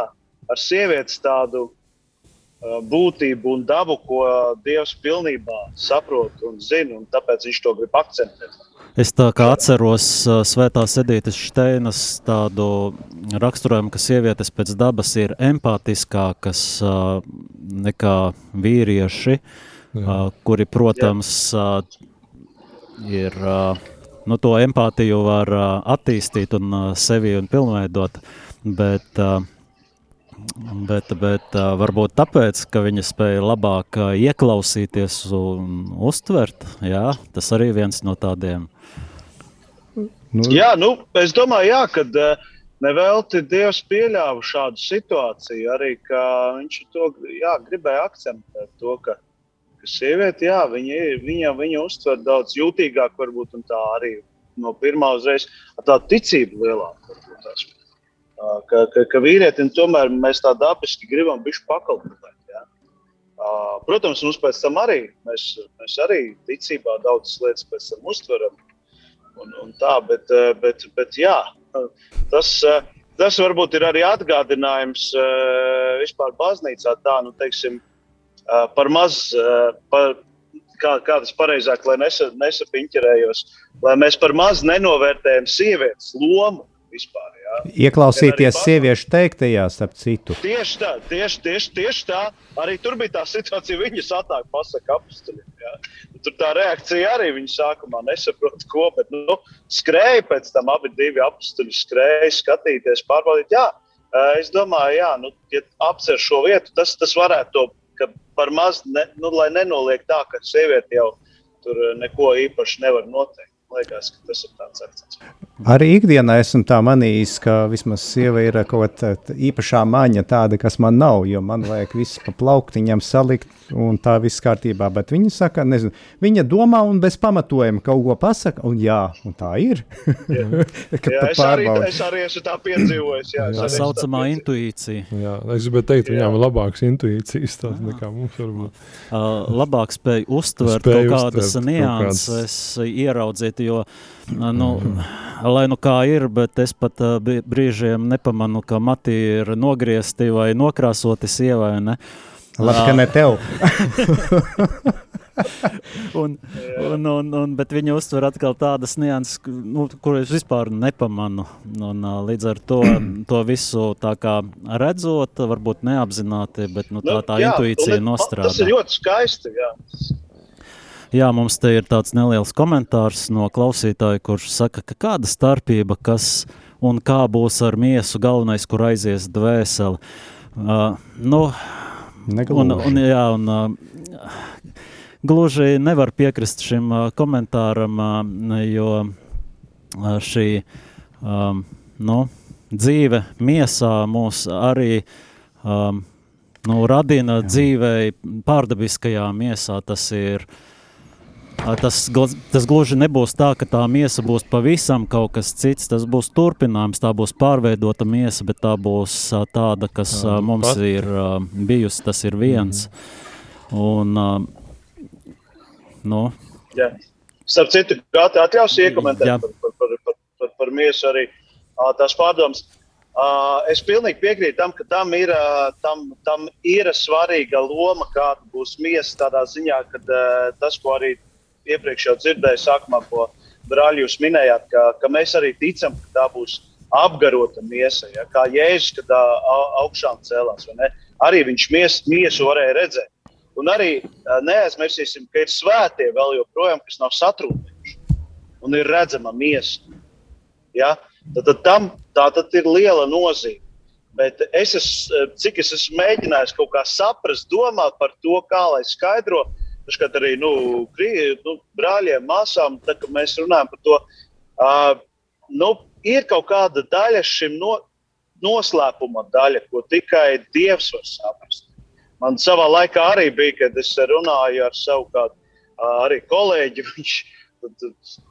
ar sievietes tādu uh, būtību un dabu, ko Dievs pilnībā saprot un zina. Un tāpēc viņš to grib akcentēt. Es tā kā atceros uh, Svētās Edītas Steinas tādu raksturojumu, ka sievietes pēc dabas ir empātiskākas uh, nekā vīrieši, uh, kuri, protams, uh, ir, uh, nu, to empātiju var uh, attīstīt un uh, sevi un pilnveidot, bet, uh, bet, bet uh, varbūt tāpēc, ka viņa spēja labāk uh, ieklausīties un uztvert, jā, tas arī viens no tādiem Nu, jā, nu, es domāju, jā, ka uh, nevelti Dievs pieļāva šādu situāciju. Arī viņš to jā, gribēja akcentēt, to, ka, ka sieviete, jā, viņa, viņa, viņa uztver daudz jūtīgāk, varbūt tā arī no pirmā uzreiz ar tādu ticību lielāku. Ka, ka, ka vīrietim tomēr mēs tā dabiski gribam bišķi pakalpot. Protams, mums pēc tam arī, mēs, mēs arī ticībā daudzas lietas pēc tam uztveram. Un, un tā, bet, bet, bet jā, tas, tas varbūt ir arī atgādinājums vispār baznīcā tā, nu, teiksim, par maz, par, kā, kā tas pareizāk, lai nesa, nesapiņķerējos, lai mēs par maz nenovērtējam sievietes lomu vispār. Jā. Ieklausīties sieviešu teiktajā, starp citu. Tieši tā, tieši, tieši, tieši tā. Arī tur bija tā situācija, viņas atnāk pasaka apstuļiem. Tur tā reakcija arī viņa sākumā nesaprot, ko, bet nu, skrēja pēc tam abi divi apstuļi, skrēja skatīties, pārbaudīt. Jā, es domāju, jā, nu, ja apcer šo vietu, tas, tas varētu to, ka par maz, ne, nu, lai nenoliek tā, ka sieviete jau tur neko īpaši nevar noteikt. Liekas, ka tas ir tāds akcents. Arī ikdienā esmu tā manījis, ka vismaz sieva ir kaut kāda īpašā maņa, tāda, kas man nav. Jo man vajag visu pa plauktiņam salikt, un tā viss kārtībā. Bet viņa saka, nezinu, viņa domā un bez pamatojuma kaut ko pasaka, un jā, un tā ir. jā. <laughs> jā, es, arī, es arī esmu tā piedzīvojis. Jā, tā saucamā tā intuīcija. Jā, es gribēju teikt, viņām ir labāks intuīcijas tās nekā mums varbūt. Uh, labāk spēj uztvert spēj kaut kādas nianses, ieraudzīt, jo Nu, lai nu kā ir, bet es pat uh, brīžiem nepamanu, ka mati ir nogriezti vai nokrāsoti sievai. Ne? Labi, ka ne tev. <laughs> un, un, un, un, bet viņi uztver atkal tādas nianses, nu, kuras vispār nepamanu. Un, līdz ar to, <clears throat> to visu redzot, varbūt neapzināti, bet nu, tā, nu, tā jā, intuīcija nostrādā. Tas ir ļoti skaisti. Jā. Jā, mums te ir tāds neliels komentārs no klausītāja, kurš saka, ka kāda starpība, kas un kā būs ar miesu galvenais, kur aizies dvēseli. Uh, nu, un, un, jā, un, uh, gluži nevar piekrist šim uh, komentāram, uh, jo uh, šī um, nu, dzīve miesā mūs arī um, nu, radina dzīvei pārdabiskajā miesā. Tas ir uh, Tas, tas gluži nebūs tā, ka tā miesa būs pavisam kaut kas cits. Tas būs turpinājums, tā būs pārveidota miesa, bet tā būs tāda, kas Jā, mums pat. ir bijusi. Tas ir viens. Mm. Un, nu, Jā. Starp citu, tā atļaus iekomentēt par, par, par, par, par, par miesu arī tās pārdomas. Uh, es pilnīgi piekrītu tam, ka tam ir, uh, tam, tam ir svarīga loma, kāda būs miesa tādā ziņā, ka uh, tas, ko arī iepriekš jau dzirdēju, sākumā, ko brāļi jūs minējāt, ka, ka mēs arī ticam, ka tā būs apgarota miesa. Ja? Kā Jēzus, kad augšām cēlās, arī viņš mies, miesu varēja redzēt. Un arī neaizmirsīsim, ka ir svētie vēl joprojām, kas nav satrūkuši un ir redzama miesa. Ja? Tad, tad tam tā tad ir liela nozīme. Bet es esmu, cik es esmu mēģinājis kaut kā saprast, domāt par to, kā lai skaidrotu, Dažkārt arī nu, krī, nu, brāļiem, māsām, tā, kad mēs runājam par to, uh, nu, ir kaut kāda daļa šim no, noslēpuma daļa, ko tikai Dievs var saprast. Man savā laikā arī bija, kad es runāju ar savu kādu arī kolēģi. <laughs> Viņš,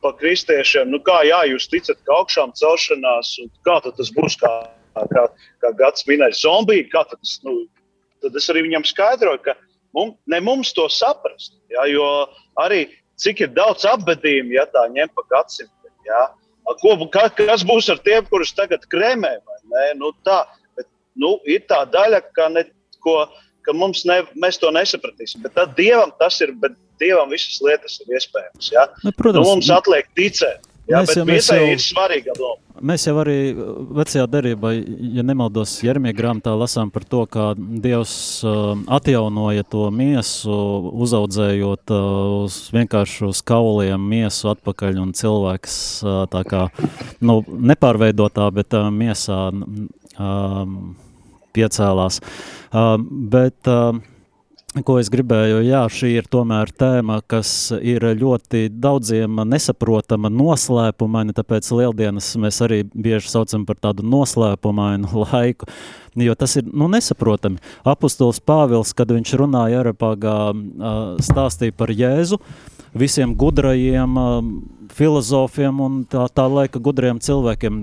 pa kristiešiem, nu kā jā, jūs ticat, ka augšām celšanās, kā tas būs, kā, kā, kā gads minēja, zombiju, kā tas, nu, tad es arī viņam skaidroju, ka Mums, ne mums to saprast. Ja, jo arī cik ir daudz apbedījumu, ja tā ņem pa gadsimtiem. Ja. Ko, ka, kas būs ar tiem, kurus tagad kremē? Nu, tā, bet, nu, ir tā daļa, ka, ne, ko, ka ne, mēs to nesapratīsim. Bet tad dievam tas ir, bet dievam visas lietas ir iespējamas. Ja. Ne, protams, nu, mums atliek ticēt. Jā, mēs, bet mēs jau, ir svarīga. Mēs jau arī vecajā derībā, ja nemaldos, Jeremija grāmatā lasām par to, kā Dievs uh, atjaunoja to miesu, uzaudzējot uh, uz vienkārši uz kauliem miesu atpakaļ, un cilvēks uh, tā kā, nu, nepārveidotā, bet uh, miesā uh, piecēlās. Uh, bet, uh, Ko es gribēju, jā, šī ir tomēr tēma, kas ir ļoti daudziem nesaprotama, noslēpumaina, tāpēc lieldienas mēs arī bieži saucam par tādu noslēpumainu <laughs> laiku, jo tas ir nu, nesaprotami. Apostols Pāvils, kad viņš runāja Arapāgā, stāstīja par Jēzu, visiem gudrajiem filozofiem un tā, tā laika gudriem cilvēkiem,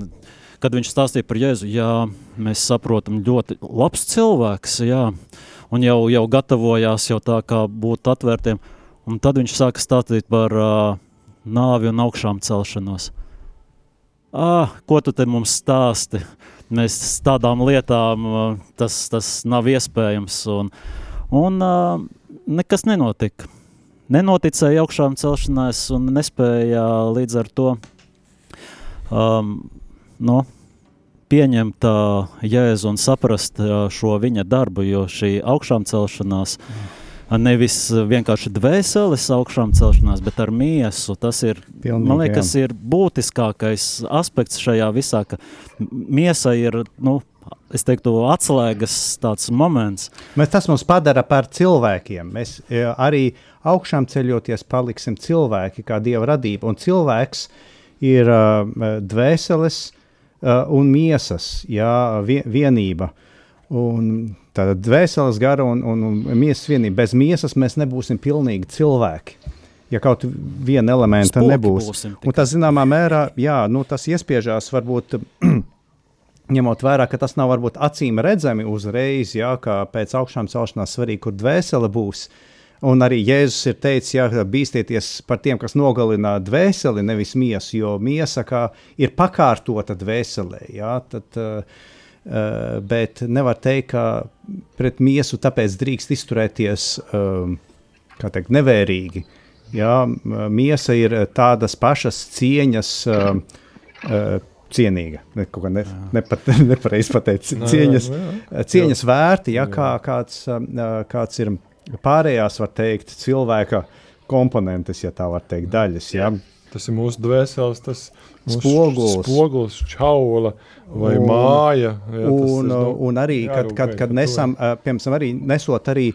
kad viņš stāstīja par Jēzu, jā, mēs saprotam, ļoti labs cilvēks, jā, un jau, jau gatavojās jau tā kā būt atvērtiem, un tad viņš sāka stāstīt par uh, nāvi un augšām celšanos. Ah, ko tu te mums stāsti? Mēs tādām lietām tas, tas nav iespējams, un, un uh, nekas nenotika nenoticēja augšām celšanās un nespēja līdz ar to um, no, pieņemt uh, Jēzu un saprast uh, šo viņa darbu, jo šī augšām celšanās mm. nevis vienkārši dvēseles augšām celšanās, bet ar miesu, tas ir, Pilnīgi, man liekas, jā. ir būtiskākais aspekts šajā visā, ka miesa ir, nu, es teiktu, atslēgas tāds moments. Mēs tas mums padara par cilvēkiem. Mēs arī augšām ceļoties paliksim cilvēki kā dieva radība. Un cilvēks ir uh, dvēseles uh, un miesas jā, vien, vienība. Un tāda dvēseles gara un, un, un miesas vienība. Bez miesas mēs nebūsim pilnīgi cilvēki. Ja kaut viena elementa Spoki nebūs. Tas, zināmā mērā, jā, nu, tas iespiežās varbūt <clears throat> ņemot vērā, ka tas nav varbūt acīm redzami uzreiz, jā, kā pēc augšām celšanās svarīgi, kur dvēsele būs. Un arī Jēzus ir teicis, jā, bīsties par tiem, kas nogalina dvēseli, nevis miesu, jo miesa kā, ir pakārtota dvēselē. Jā, tad, uh, bet nevar teikt, ka pret miesu tāpēc drīkst izturēties uh, teikt, nevērīgi. Jā, miesa ir tādas pašas cieņas. Uh, uh, cienīga. Ne, kaut kā ne, nepat, <laughs> nepareizi pateicis. Cieņas, jā, jā. cieņas vērti, ja, kā, kāds, kāds ir pārējās, var teikt, cilvēka komponentes, ja tā var teikt, daļas. Ja. Tas ir mūsu dvēseles, tas ir spogulis, spogulis čaula vai un, māja. Jā, un, tas, un arī, kad, kad, kad nesam, piemēram, arī nesot arī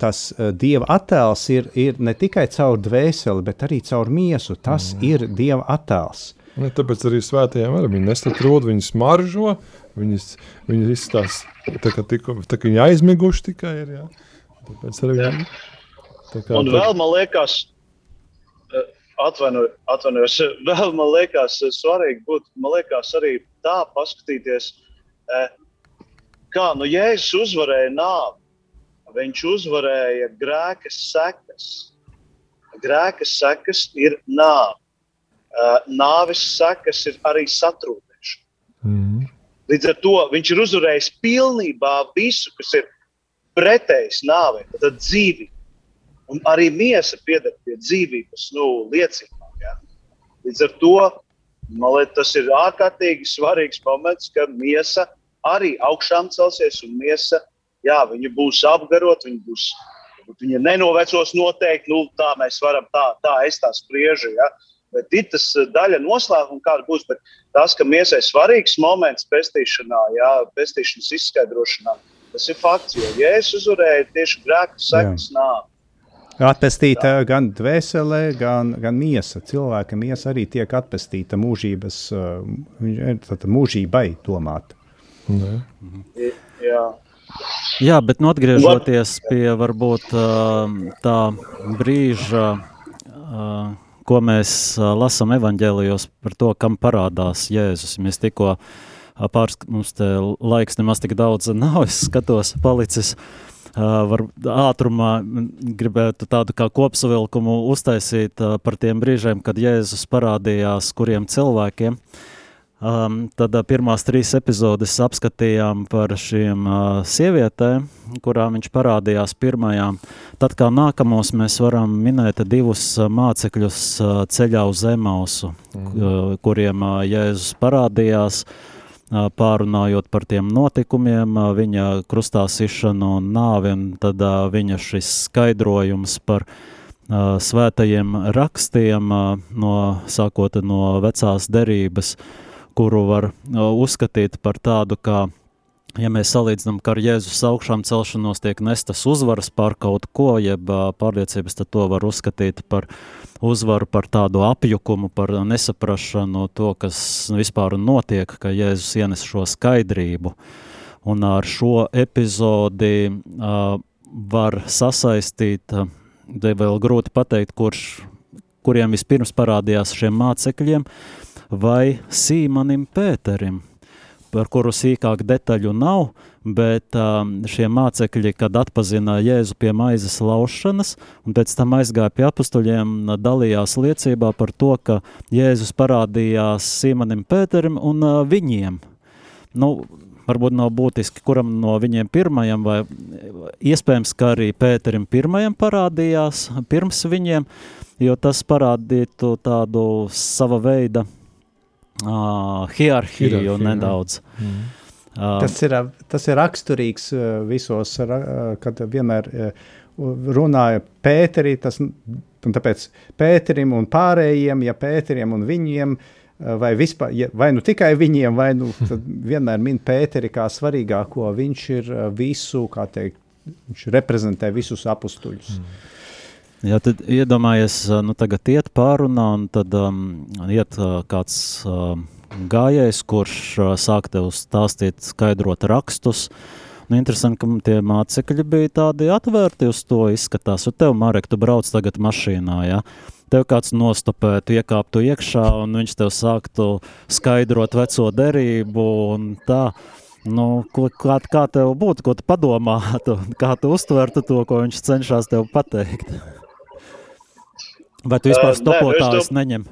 tas dieva attēls ir, ir ne tikai caur dvēseli, bet arī caur miesu. Tas mm. ir dieva attēls. Ne, tāpēc arī svētajiem arī viņi nesaprot, viņi smaržo, viņas, viņas izstāsta, tā kā, tiku, tā kā viņi aizmiguši tikai ir, jā. Tāpēc arī viņi. Tā kā, Un tā... vēl man liekas, eh, atvainojos, <laughs> vēl man liekas eh, svarīgi būt, man liekas arī tā paskatīties, eh, kā, nu, Jēzus uzvarēja nāvi, viņš uzvarēja grēkas sekas. Grēkas sekas ir nāve nāves sekas ir arī satrūkšana. Mm. Līdz ar to viņš ir uzvarējis pilnībā visu, kas ir pretējs nāvei, tad dzīvība. Un arī miesa pieder pie dzīvības nu, liecībām. Ja? Līdz ar to man liekas, tas ir ārkārtīgi svarīgs moments, ka miesa arī augšām celsies un miesa, jā, viņa būs apgarota, viņa būs. Viņa nenovecos noteikti, nu, tā mēs varam, tā, tā es tā spriežu. Ja? Uh, Bet ir tas eh, daļa noslēguma, kāda būs. Bet tas, ka miesai svarīgs moments pestīšanā, jā, pestīšanas izskaidrošanā, tas ir fakts. Jo Jēzus uzvarēja tieši grēku sekas nāvi. Atpestīta Tā. gan dvēselē, gan, gan miesa. Cilvēka miesa arī tiek atpestīta mūžības, uh, mūžībai domāt. Ne. Jā. Jā, bet nu, atgriežoties pie varbūt uh, tā brīža, uh, ko mēs lasām evanģēlijos par to, kam parādās Jēzus. Mēs tikko pāris, mums te laiks nemaz tik daudz nav, es skatos palicis. Var ātrumā gribētu tādu kā kopsavilkumu uztaisīt par tiem brīžiem, kad Jēzus parādījās kuriem cilvēkiem. Uh, Um, tad uh, pirmās trīs epizodes apskatījām par šīm uh, sievietēm, kurām viņš parādījās pirmajām. Tad kā nākamos mēs varam minēt divus uh, mācekļus uh, ceļā uz Emausu, mm. uh, kuriem uh, Jēzus parādījās, uh, pārunājot par tiem notikumiem, viņa krustā sišanu un nāvi, un tad viņa šis skaidrojums par svētajiem rakstiem, no, sākot no vecās derības, kuru var uzskatīt par tādu kā ja mēs salīdzinām, ka ar Jēzus augšām celšanos tiek nestas uzvaras pār kaut ko, jeb pārliecības, tad to var uzskatīt par uzvaru, par tādu apjukumu, par nesaprašanu, to, kas vispār notiek, ka Jēzus ienes šo skaidrību. Un ar šo epizodi uh, var sasaistīt, uh, vēl grūti pateikt, kurš, kuriem vispirms parādījās šiem mācekļiem, vai Sīmanim Pēterim, par kuru sīkāk detaļu nav, bet um, šie mācekļi, kad atpazina Jēzu pie maizes laušanas, un pēc tam aizgāja pie apustuļiem, dalījās liecībā par to, ka Jēzus parādījās Sīmanim Pēterim un uh, viņiem. Nu, varbūt nav būtiski, kuram no viņiem pirmajam, vai iespējams, ka arī Pēterim pirmajam parādījās pirms viņiem, jo tas parādītu tādu sava veida uh, hierarhiju Hierarhiju, nedaudz. Mm. Uh, Tas ir, tas ir raksturīgs visos, kad vienmēr runāja Pēterī, tas, un tāpēc Pēterim un pārējiem, ja Pēterim un viņiem, vai vispār, ja, vai nu tikai viņiem, vai nu <laughs> vienmēr min Pēteri kā svarīgāko, viņš ir visu, kā teikt, viņš reprezentē visus apustuļus. Mm. Jā, tad iedomājies, nu tagad iet pārunā un tad um, iet uh, kāds um, gājējs, kurš uh, sāk tev stāstīt, skaidrot rakstus. Nu, interesanti, ka tie mācekļi bija tādi atvērti uz to izskatās. Un tev, Marek, tu brauc tagad mašīnā, ja? Tev kāds nostopētu, iekāptu iekšā un viņš tev sāktu skaidrot veco derību un tā. Nu, ko, kā, kā tev būtu, ko tu padomātu, <laughs> kā tu uztvertu to, ko viņš cenšas tev pateikt? Vai tu vispār Ē, nē, nu, stopotājus neņem?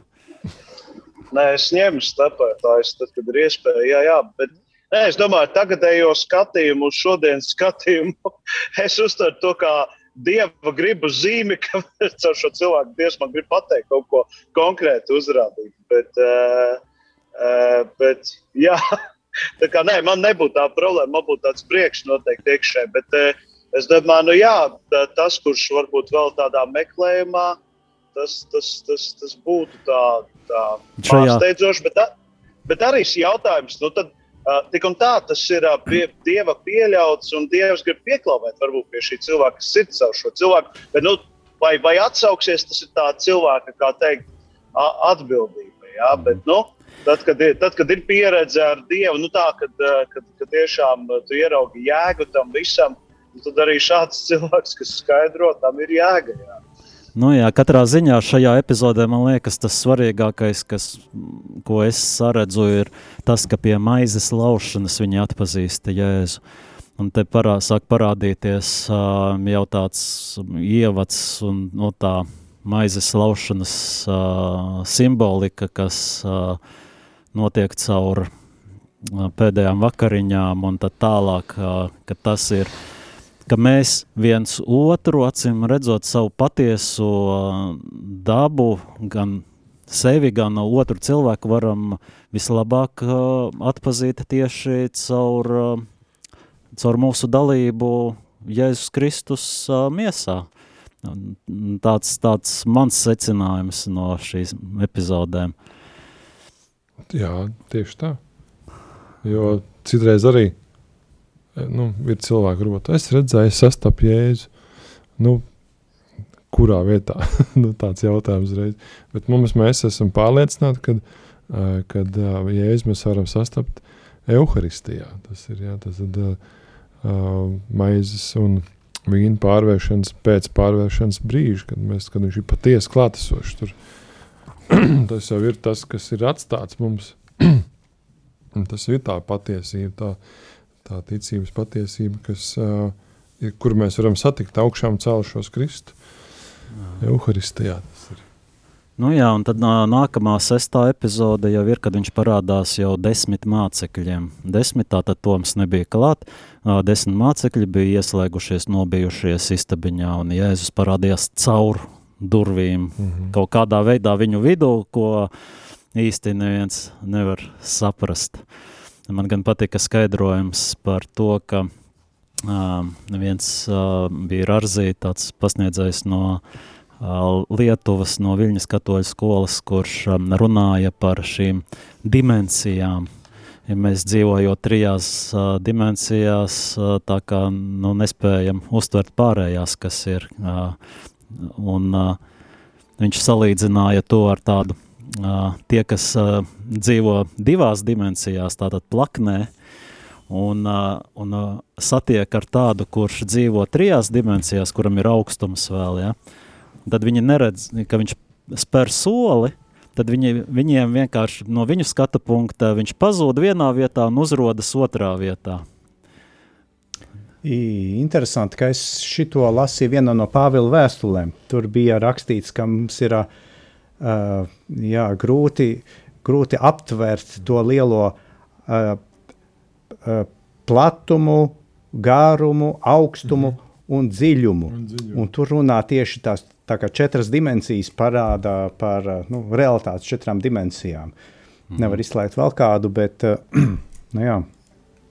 Nē, es ņemu stepētājus, tad, kad ir iespēja. Jā, jā, bet nē, es domāju, tagadējo skatījumu, šodienas skatījumu, <laughs> es uztveru to kā dieva gribu zīmi, ka <laughs> caur šo cilvēku dievs man grib pateikt kaut ko konkrēti uzrādīt. Bet, uh, uh, bet jā, <laughs> tā kā nē, man nebūtu tā problēma, man būtu tāds priekš noteikti iekšē. Bet uh, es domāju, nu jā, tas, kurš varbūt vēl tādā meklējumā, tas, tas, tas, tas būtu tā, tā pārsteidzoši. Bet, bet arī šis jautājums, nu tad, uh, tik un tā, tas ir uh, pie, dieva pieļauts, un dievs grib pieklauvēt varbūt pie šī cilvēka, kas ir caur šo cilvēku. Bet, nu, vai, vai atsauksies, tas ir tā cilvēka, kā teikt, atbildība. Jā? Bet, nu, tad, kad ir, tad, kad ir pieredze ar Dievu, nu tā, kad, kad, kad tiešām tu ieraugi jēgu tam visam, nu, tad arī šāds <laughs> cilvēks, kas skaidro, tam ir jēga. Jā. Nu jā, katrā ziņā šajā epizodē man liekas, tas svarīgākais, kas, mm, ko es saredzu, ir tas, ka pie maizes laušanas viņi atpazīst Jēzu. Un te parā, sāk parādīties uh, jau tāds ievads un no tā maizes laušanas uh, simbolika, kas uh, notiek caur pēdējām vakariņām un tad tālāk, ka tas ir ka mēs viens otru acīm redzot savu patieso dabu, gan sevi, gan otru cilvēku varam vislabāk atpazīt tieši caur, caur mūsu dalību Jēzus Kristus miesā. Tāds, tāds mans secinājums no šīs epizodēm. Jā, tieši tā. Jo citreiz arī nu, ir cilvēki, kuriem es redzēju, sastapu jēzu. Nu, kurā vietā? <laughs> nu, tāds jautājums reiz. Bet mums, mēs esam pārliecināti, ka uh, kad, uh, jēzu mēs varam sastapt evaharistijā. Tas ir jā, tas ir, uh, maizes un vīna pārvēršanas pēc pārvēršanas brīža, kad, mēs, kad viņš ir patiesi klātesošs. Tur. <clears throat> tas jau ir tas, kas ir atstāts mums. <clears throat> Tas ir tā patiesība, tā, tā ticības patiesība, kas, uh, ir, kur mēs varam satikt augšām celšos Kristu. Euharistijā tas ir. Nu jā, un tad nā- nākamā sestā epizode jau ir, kad viņš parādās jau desmit mācekļiem. Desmit, tātad Toms nebija klāt, desmit mācekļi bija ieslēgušies, nobijušies istabiņā, un Jēzus parādījās caur durvīm Mm -hmm. kaut kādā veidā viņu vidū, ko īsti neviens nevar saprast. Man gan patika skaidrojums par to, ka uh, viens uh, bija Rāzī, tāds pasniedzējs no uh, Lietuvas, no Viļņas katoļu skolas, kurš um, runāja par šīm dimensijām. Ja mēs dzīvojam trijās uh, dimensijās, uh, tā kā nu, nespējam uztvert pārējās, kas ir. Uh, un, uh, viņš salīdzināja to ar tādu, tie, kas dzīvo divās dimensijās, tātad plaknē, un, un satiek ar tādu, kurš dzīvo trijās dimensijās, kuram ir augstums vēl, ja? tad viņi neredz, ka viņš spēr soli, tad viņi, viņiem vienkārši no viņu skatu punkta viņš pazūd vienā vietā un uzrodas otrā vietā. Interesanti, ka es šito lasīju vienā no Pāvila vēstulēm. Tur bija rakstīts, ka mums ir uh, jā, grūti, grūti aptvert to lielo uh, uh, platumu, garumu, augstumu mm -hmm. un dziļumu. Un, dziļumu. un tur runā tieši tās tā četras dimensijas parāda par nu, realitātes četrām dimensijām. Mm -hmm. Nevar izslēgt vēl kādu, bet <clears throat> nu, jā.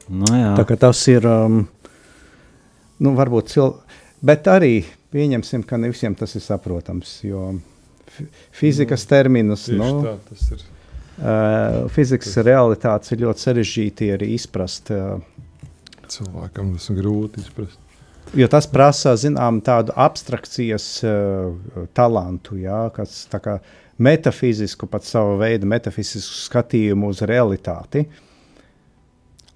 Nu, jā. tā kā tas ir. Um, nu, varbūt cilvēki, bet arī pieņemsim, ka ne visiem tas ir saprotams, jo fizikas nu, terminus, nu, tā, tas ir. Uh, fizikas tas... realitātes ir ļoti sarežģīti arī izprast. Uh, Cilvēkam tas ir grūti izprast. Jo tas prasa zinām, tādu abstrakcijas uh, talantu, jā, kas kā metafizisku, pat savu veidu metafizisku skatījumu uz realitāti.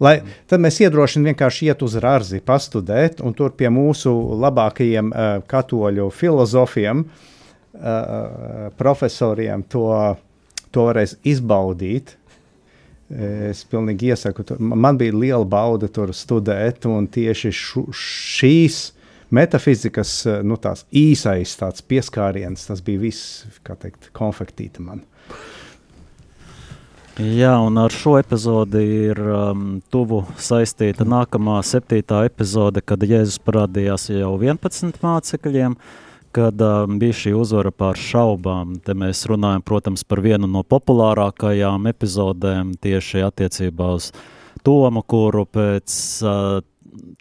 Lai, tad mēs iedrošinām vienkārši iet uz Rārzi, pastudēt, un tur pie mūsu labākajiem uh, katoļu filozofiem, uh, profesoriem to, to varēs izbaudīt. Es pilnīgi iesaku, tur, man bija liela bauda tur studēt, un tieši šu, šīs metafizikas nu, īsais pieskāriens, tas bija viss, kā teikt, konfektīta man. Jā, un ar šo epizodi ir um, tuvu saistīta nākamā septītā epizode, kad Jēzus parādījās jau 11 mācekļiem, kad um, bija šī uzvara pār šaubām. Te mēs runājam, protams, par vienu no populārākajām epizodēm tieši attiecībā uz Tomu, kuru pēc uh,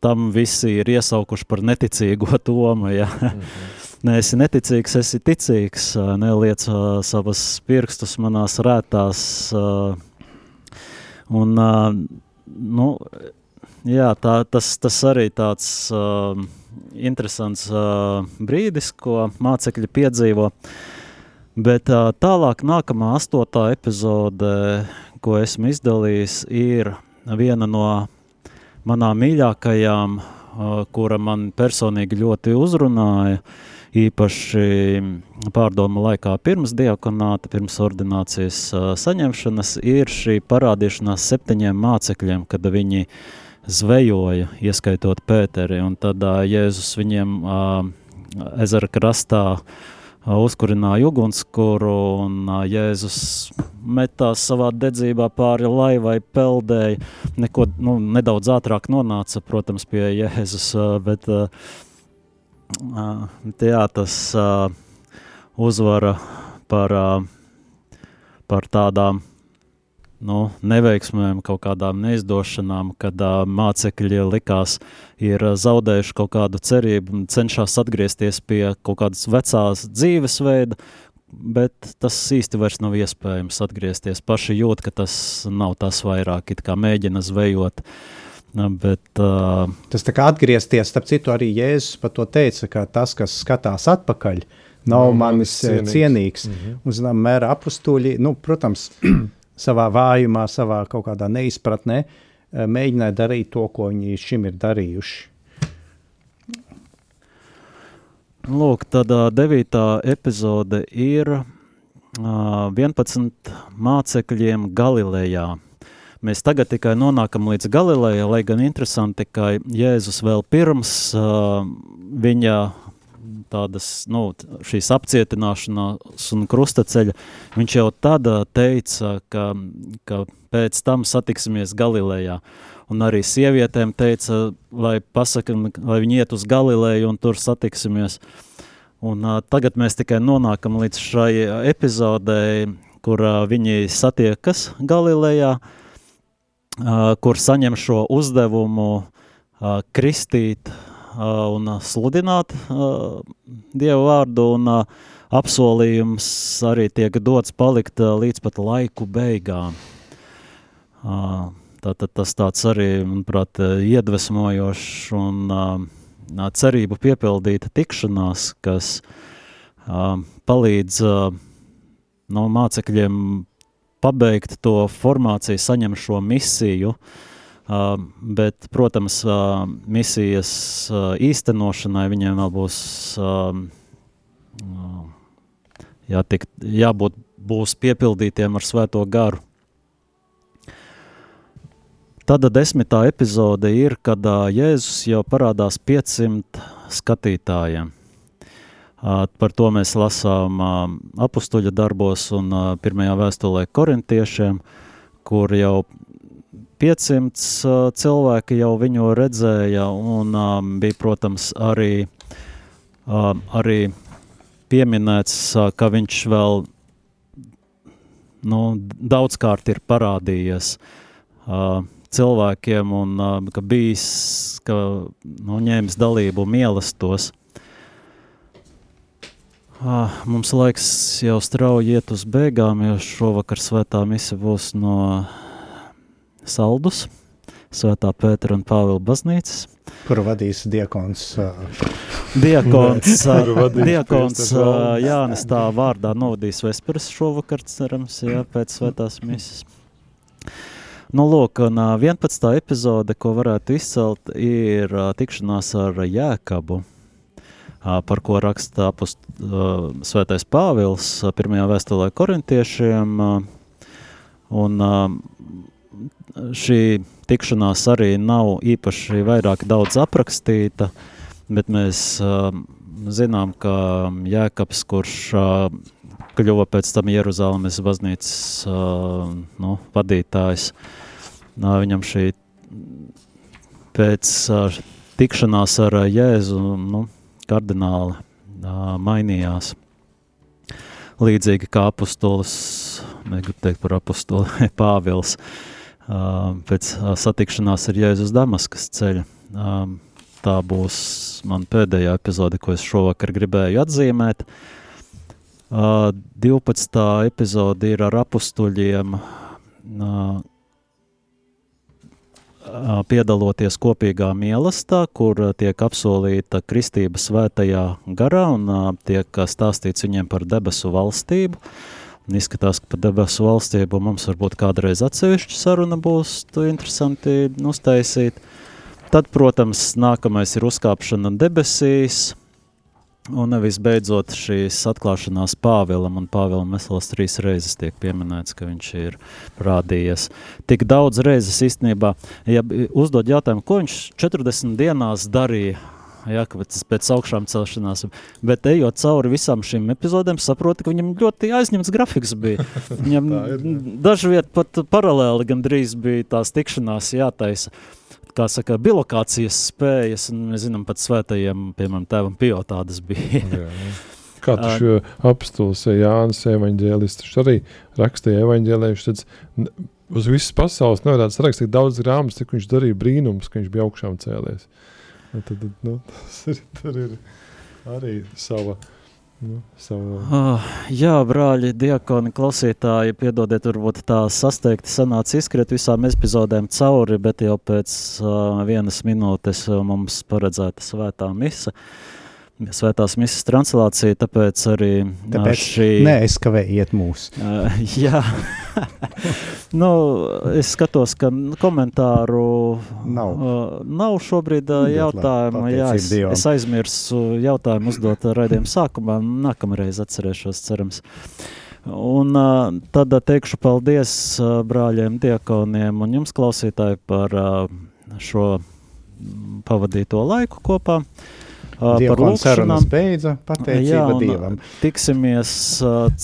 tam visi ir iesaukuši par neticīgo <laughs> Tomu. Ja? Mm -hmm neesi neticīgs, esi ticīgs, neliec savas pirkstus manās rētās. Un, nu, jā, tā, tas, tas arī tāds uh, interesants uh, brīdis, ko mācekļi piedzīvo. Bet uh, tālāk, nākamā astotā epizode, ko esmu izdalījis, ir viena no manām mīļākajām, uh, kura man personīgi ļoti uzrunāja. Uh, īpaši pārdomu laikā pirms diakonāta, pirms ordinācijas uh, saņemšanas, ir šī parādīšanās septiņiem mācekļiem, kad viņi zvejoja, ieskaitot Pēteri, un tad uh, Jēzus viņiem uh, ezera krastā uh, uzkurināja ugunskura, un uh, Jēzus metās savā dedzībā pāri laivai, peldēja, neko, nu, nedaudz ātrāk nonāca, protams, pie Jēzus, uh, bet uh, jā, tas uh, uzvara par, uh, par tādām nu, neveiksmēm, kaut kādām neizdošanām, kad uh, mācekļi likās, ir zaudējuši kaut kādu cerību un cenšas atgriezties pie kaut kādas vecās dzīvesveida, bet tas īsti vairs nav iespējams atgriezties. Paši jūt, ka tas nav tas vairāk, it kā mēģina zvejot Bet, uh, tas tā kā atgriezties, starp citu, arī Jēzus par to teica, ka tas, kas skatās atpakaļ, nav no, manis cienīgs. cienīgs. Mm -hmm. Un, zinām, mēra apstuļi, nu, protams, savā vājumā, savā kaut kādā neizpratnē, mēģināja darīt to, ko viņi šim ir darījuši. Lūk, tad devītā epizode ir uh, 11 mācekļiem Galilejā. Mēs tagad tikai nonākam līdz Galilejai, lai gan interesanti, ka Jēzus vēl pirms uh, viņa tādas, nu, šīs apcietināšanās un krustaceļa, viņš jau tad teica, ka, ka pēc tam satiksimies Galilejā. Un arī sievietēm teica, lai pasakam, lai viņi iet uz Galileju un tur satiksimies. Un uh, tagad mēs tikai nonākam līdz šai epizodē, kur uh, viņi satiekas Galilejā, uh, kur saņem šo uzdevumu kristīt un sludināt Dievu vārdu, un apsolījums arī tiek dots palikt līdz pat laiku beigām. Tātad tas tāds arī, manuprāt, iedvesmojošs un cerību piepildīta tikšanās, kas palīdz no mācekļiem pabeigt to formāciju, saņem šo misiju, uh, bet, protams, uh, misijas uh, īstenošanai viņiem vēl būs jātiek, jābūt būs piepildītiem ar svēto garu. Tāda desmitā epizode ir, kad uh, Jēzus jau parādās 500 skatītājiem. Uh, par to mēs lasām uh, apakstuļa darbos un uh, pirmajā vēstulē korintiešiem, kur jau 500 uh, cilvēki jau viņu redzēja, un uh, bija, protams, arī, uh, arī pieminēts, uh, ka viņš vēl nu, daudzkārt ir parādījies. Uh, cilvēkiem un uh, ka bijis, ka nu, ņēmis dalību mīlestos. Uh, mums laiks jau strauji iet uz beigām, jo šovakar svētā mise būs no Saldus, Svētā Pētera un Pāvila baznīcas. Kuru vadīs diakons? Uh, diakons, <laughs> uh, diakons uh, Jānis tā vārdā novadīs Vesperas šovakar, cerams, jā, pēc svētās misijas. Nu, lūk, un 11. epizode, ko varētu izcelt, ir tikšanās ar Jēkabu, par ko raksta apust, svētais Pāvils pirmajā vēstulē korintiešiem. Un šī tikšanās arī nav īpaši vairāk daudz aprakstīta, bet mēs zinām, ka Jēkabs, kurš kļuva pēc tam Jeruzalemes baznīcas nu, vadītājs, viņam šī pēc uh, tikšanās ar uh, Jēzu nu, kardināli uh, mainījās. Līdzīgi kā apustulis, negribu teikt par apustuli, <laughs> Pāvils, uh, pēc satikšanās ar Jēzus Damaskas ceļa. Tā būs man pēdējā epizode, ko es šovakar gribēju atzīmēt. Uh, 12. epizode ir ar apustuļiem, piedaloties kopīgā mīlestā, kur tiek apsolīta kristība svētajā garā un tiek stāstīts viņiem par debesu valstību. Un izskatās, ka par debesu valstību mums varbūt kādreiz atsevišķa saruna būs interesanti uztaisīt. Tad, protams, nākamais ir uzkāpšana debesīs, Un visbeidzot, šīs atklāšanās Pāvēlam un Pāvēlam vesels trīs reizes tiek pieminēts, ka viņš ir rādījies. Tik daudz reizes īstenībā, ja uzdod jautājumu, ko viņš 40 dienās darīja, ja, pēc augšām celšanās, bet ejot cauri visām šīm epizodēm, saproti, ka viņam ļoti aizņemts grafiks bija. <laughs> Viņam dažviet pat paralēli gandrīz bija tās tikšanās jātaisa kā saka, bilokācijas spējas, un mēs zinām, pat svētajiem, piemēram, tēvam Pio tādas bija. jā, jā. <laughs> Kā tu šo apstulis Jānis evaņģēlis, viņš arī rakstīja evaņģēlējuši, tad uz visas pasaules nevarētu sarakstīt daudz grāmatas, cik viņš darīja brīnums, ka viņš bija augšām cēlies. Tad, tad, nu, tas ir, ir arī sava Nu, savu... uh, jā, brāļi, diakoni, klausītāji, piedodiet, varbūt tā sasteigti sanāca izskriet visām epizodēm cauri, bet jau pēc uh, vienas minūtes mums paredzēta svētā misa. Uh, svētās misijas translācija, tāpēc arī tāpēc šī... neaizskavējiet mūs. Uh, jā, <laughs> nu, es skatos, ka komentāru nav, uh, nav šobrīd uh, jautājumu. Jā, es, Dievam. es aizmirsu jautājumu uzdot raidījuma sākumā, nākamreiz atcerēšos, cerams. Un uh, tad teikšu paldies uh, brāļiem, diekoniem un jums klausītāji par uh, šo pavadīto laiku kopā. Uh, par lūkšanām. beidza pateicība jā, Dievam. Tiksimies,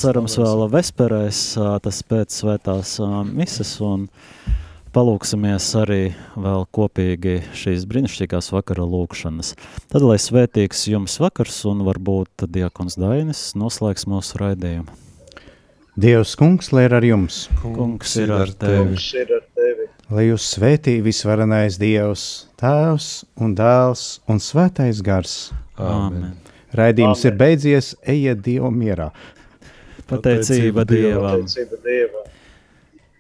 cerams, vēl vesperēs, tas pēc svētās mises un palūksimies arī vēl kopīgi šīs brīnišķīgās vakara lūkšanas. Tad, lai svētīgs jums vakars un varbūt diakons Dainis noslēgs mūsu raidījumu. Dievs kungs, lai ir ar jums. Kungs, ir ar tevi. Kungs ir ar tevi. Lai jūs svētī visvarenais Dievs, Tēvs un Dēls un Svētais Gars. Amen. Raidījums Amen. ir beidzies, ejiet Dievu mierā. Pateicība Dievam. Pateicība Dievam.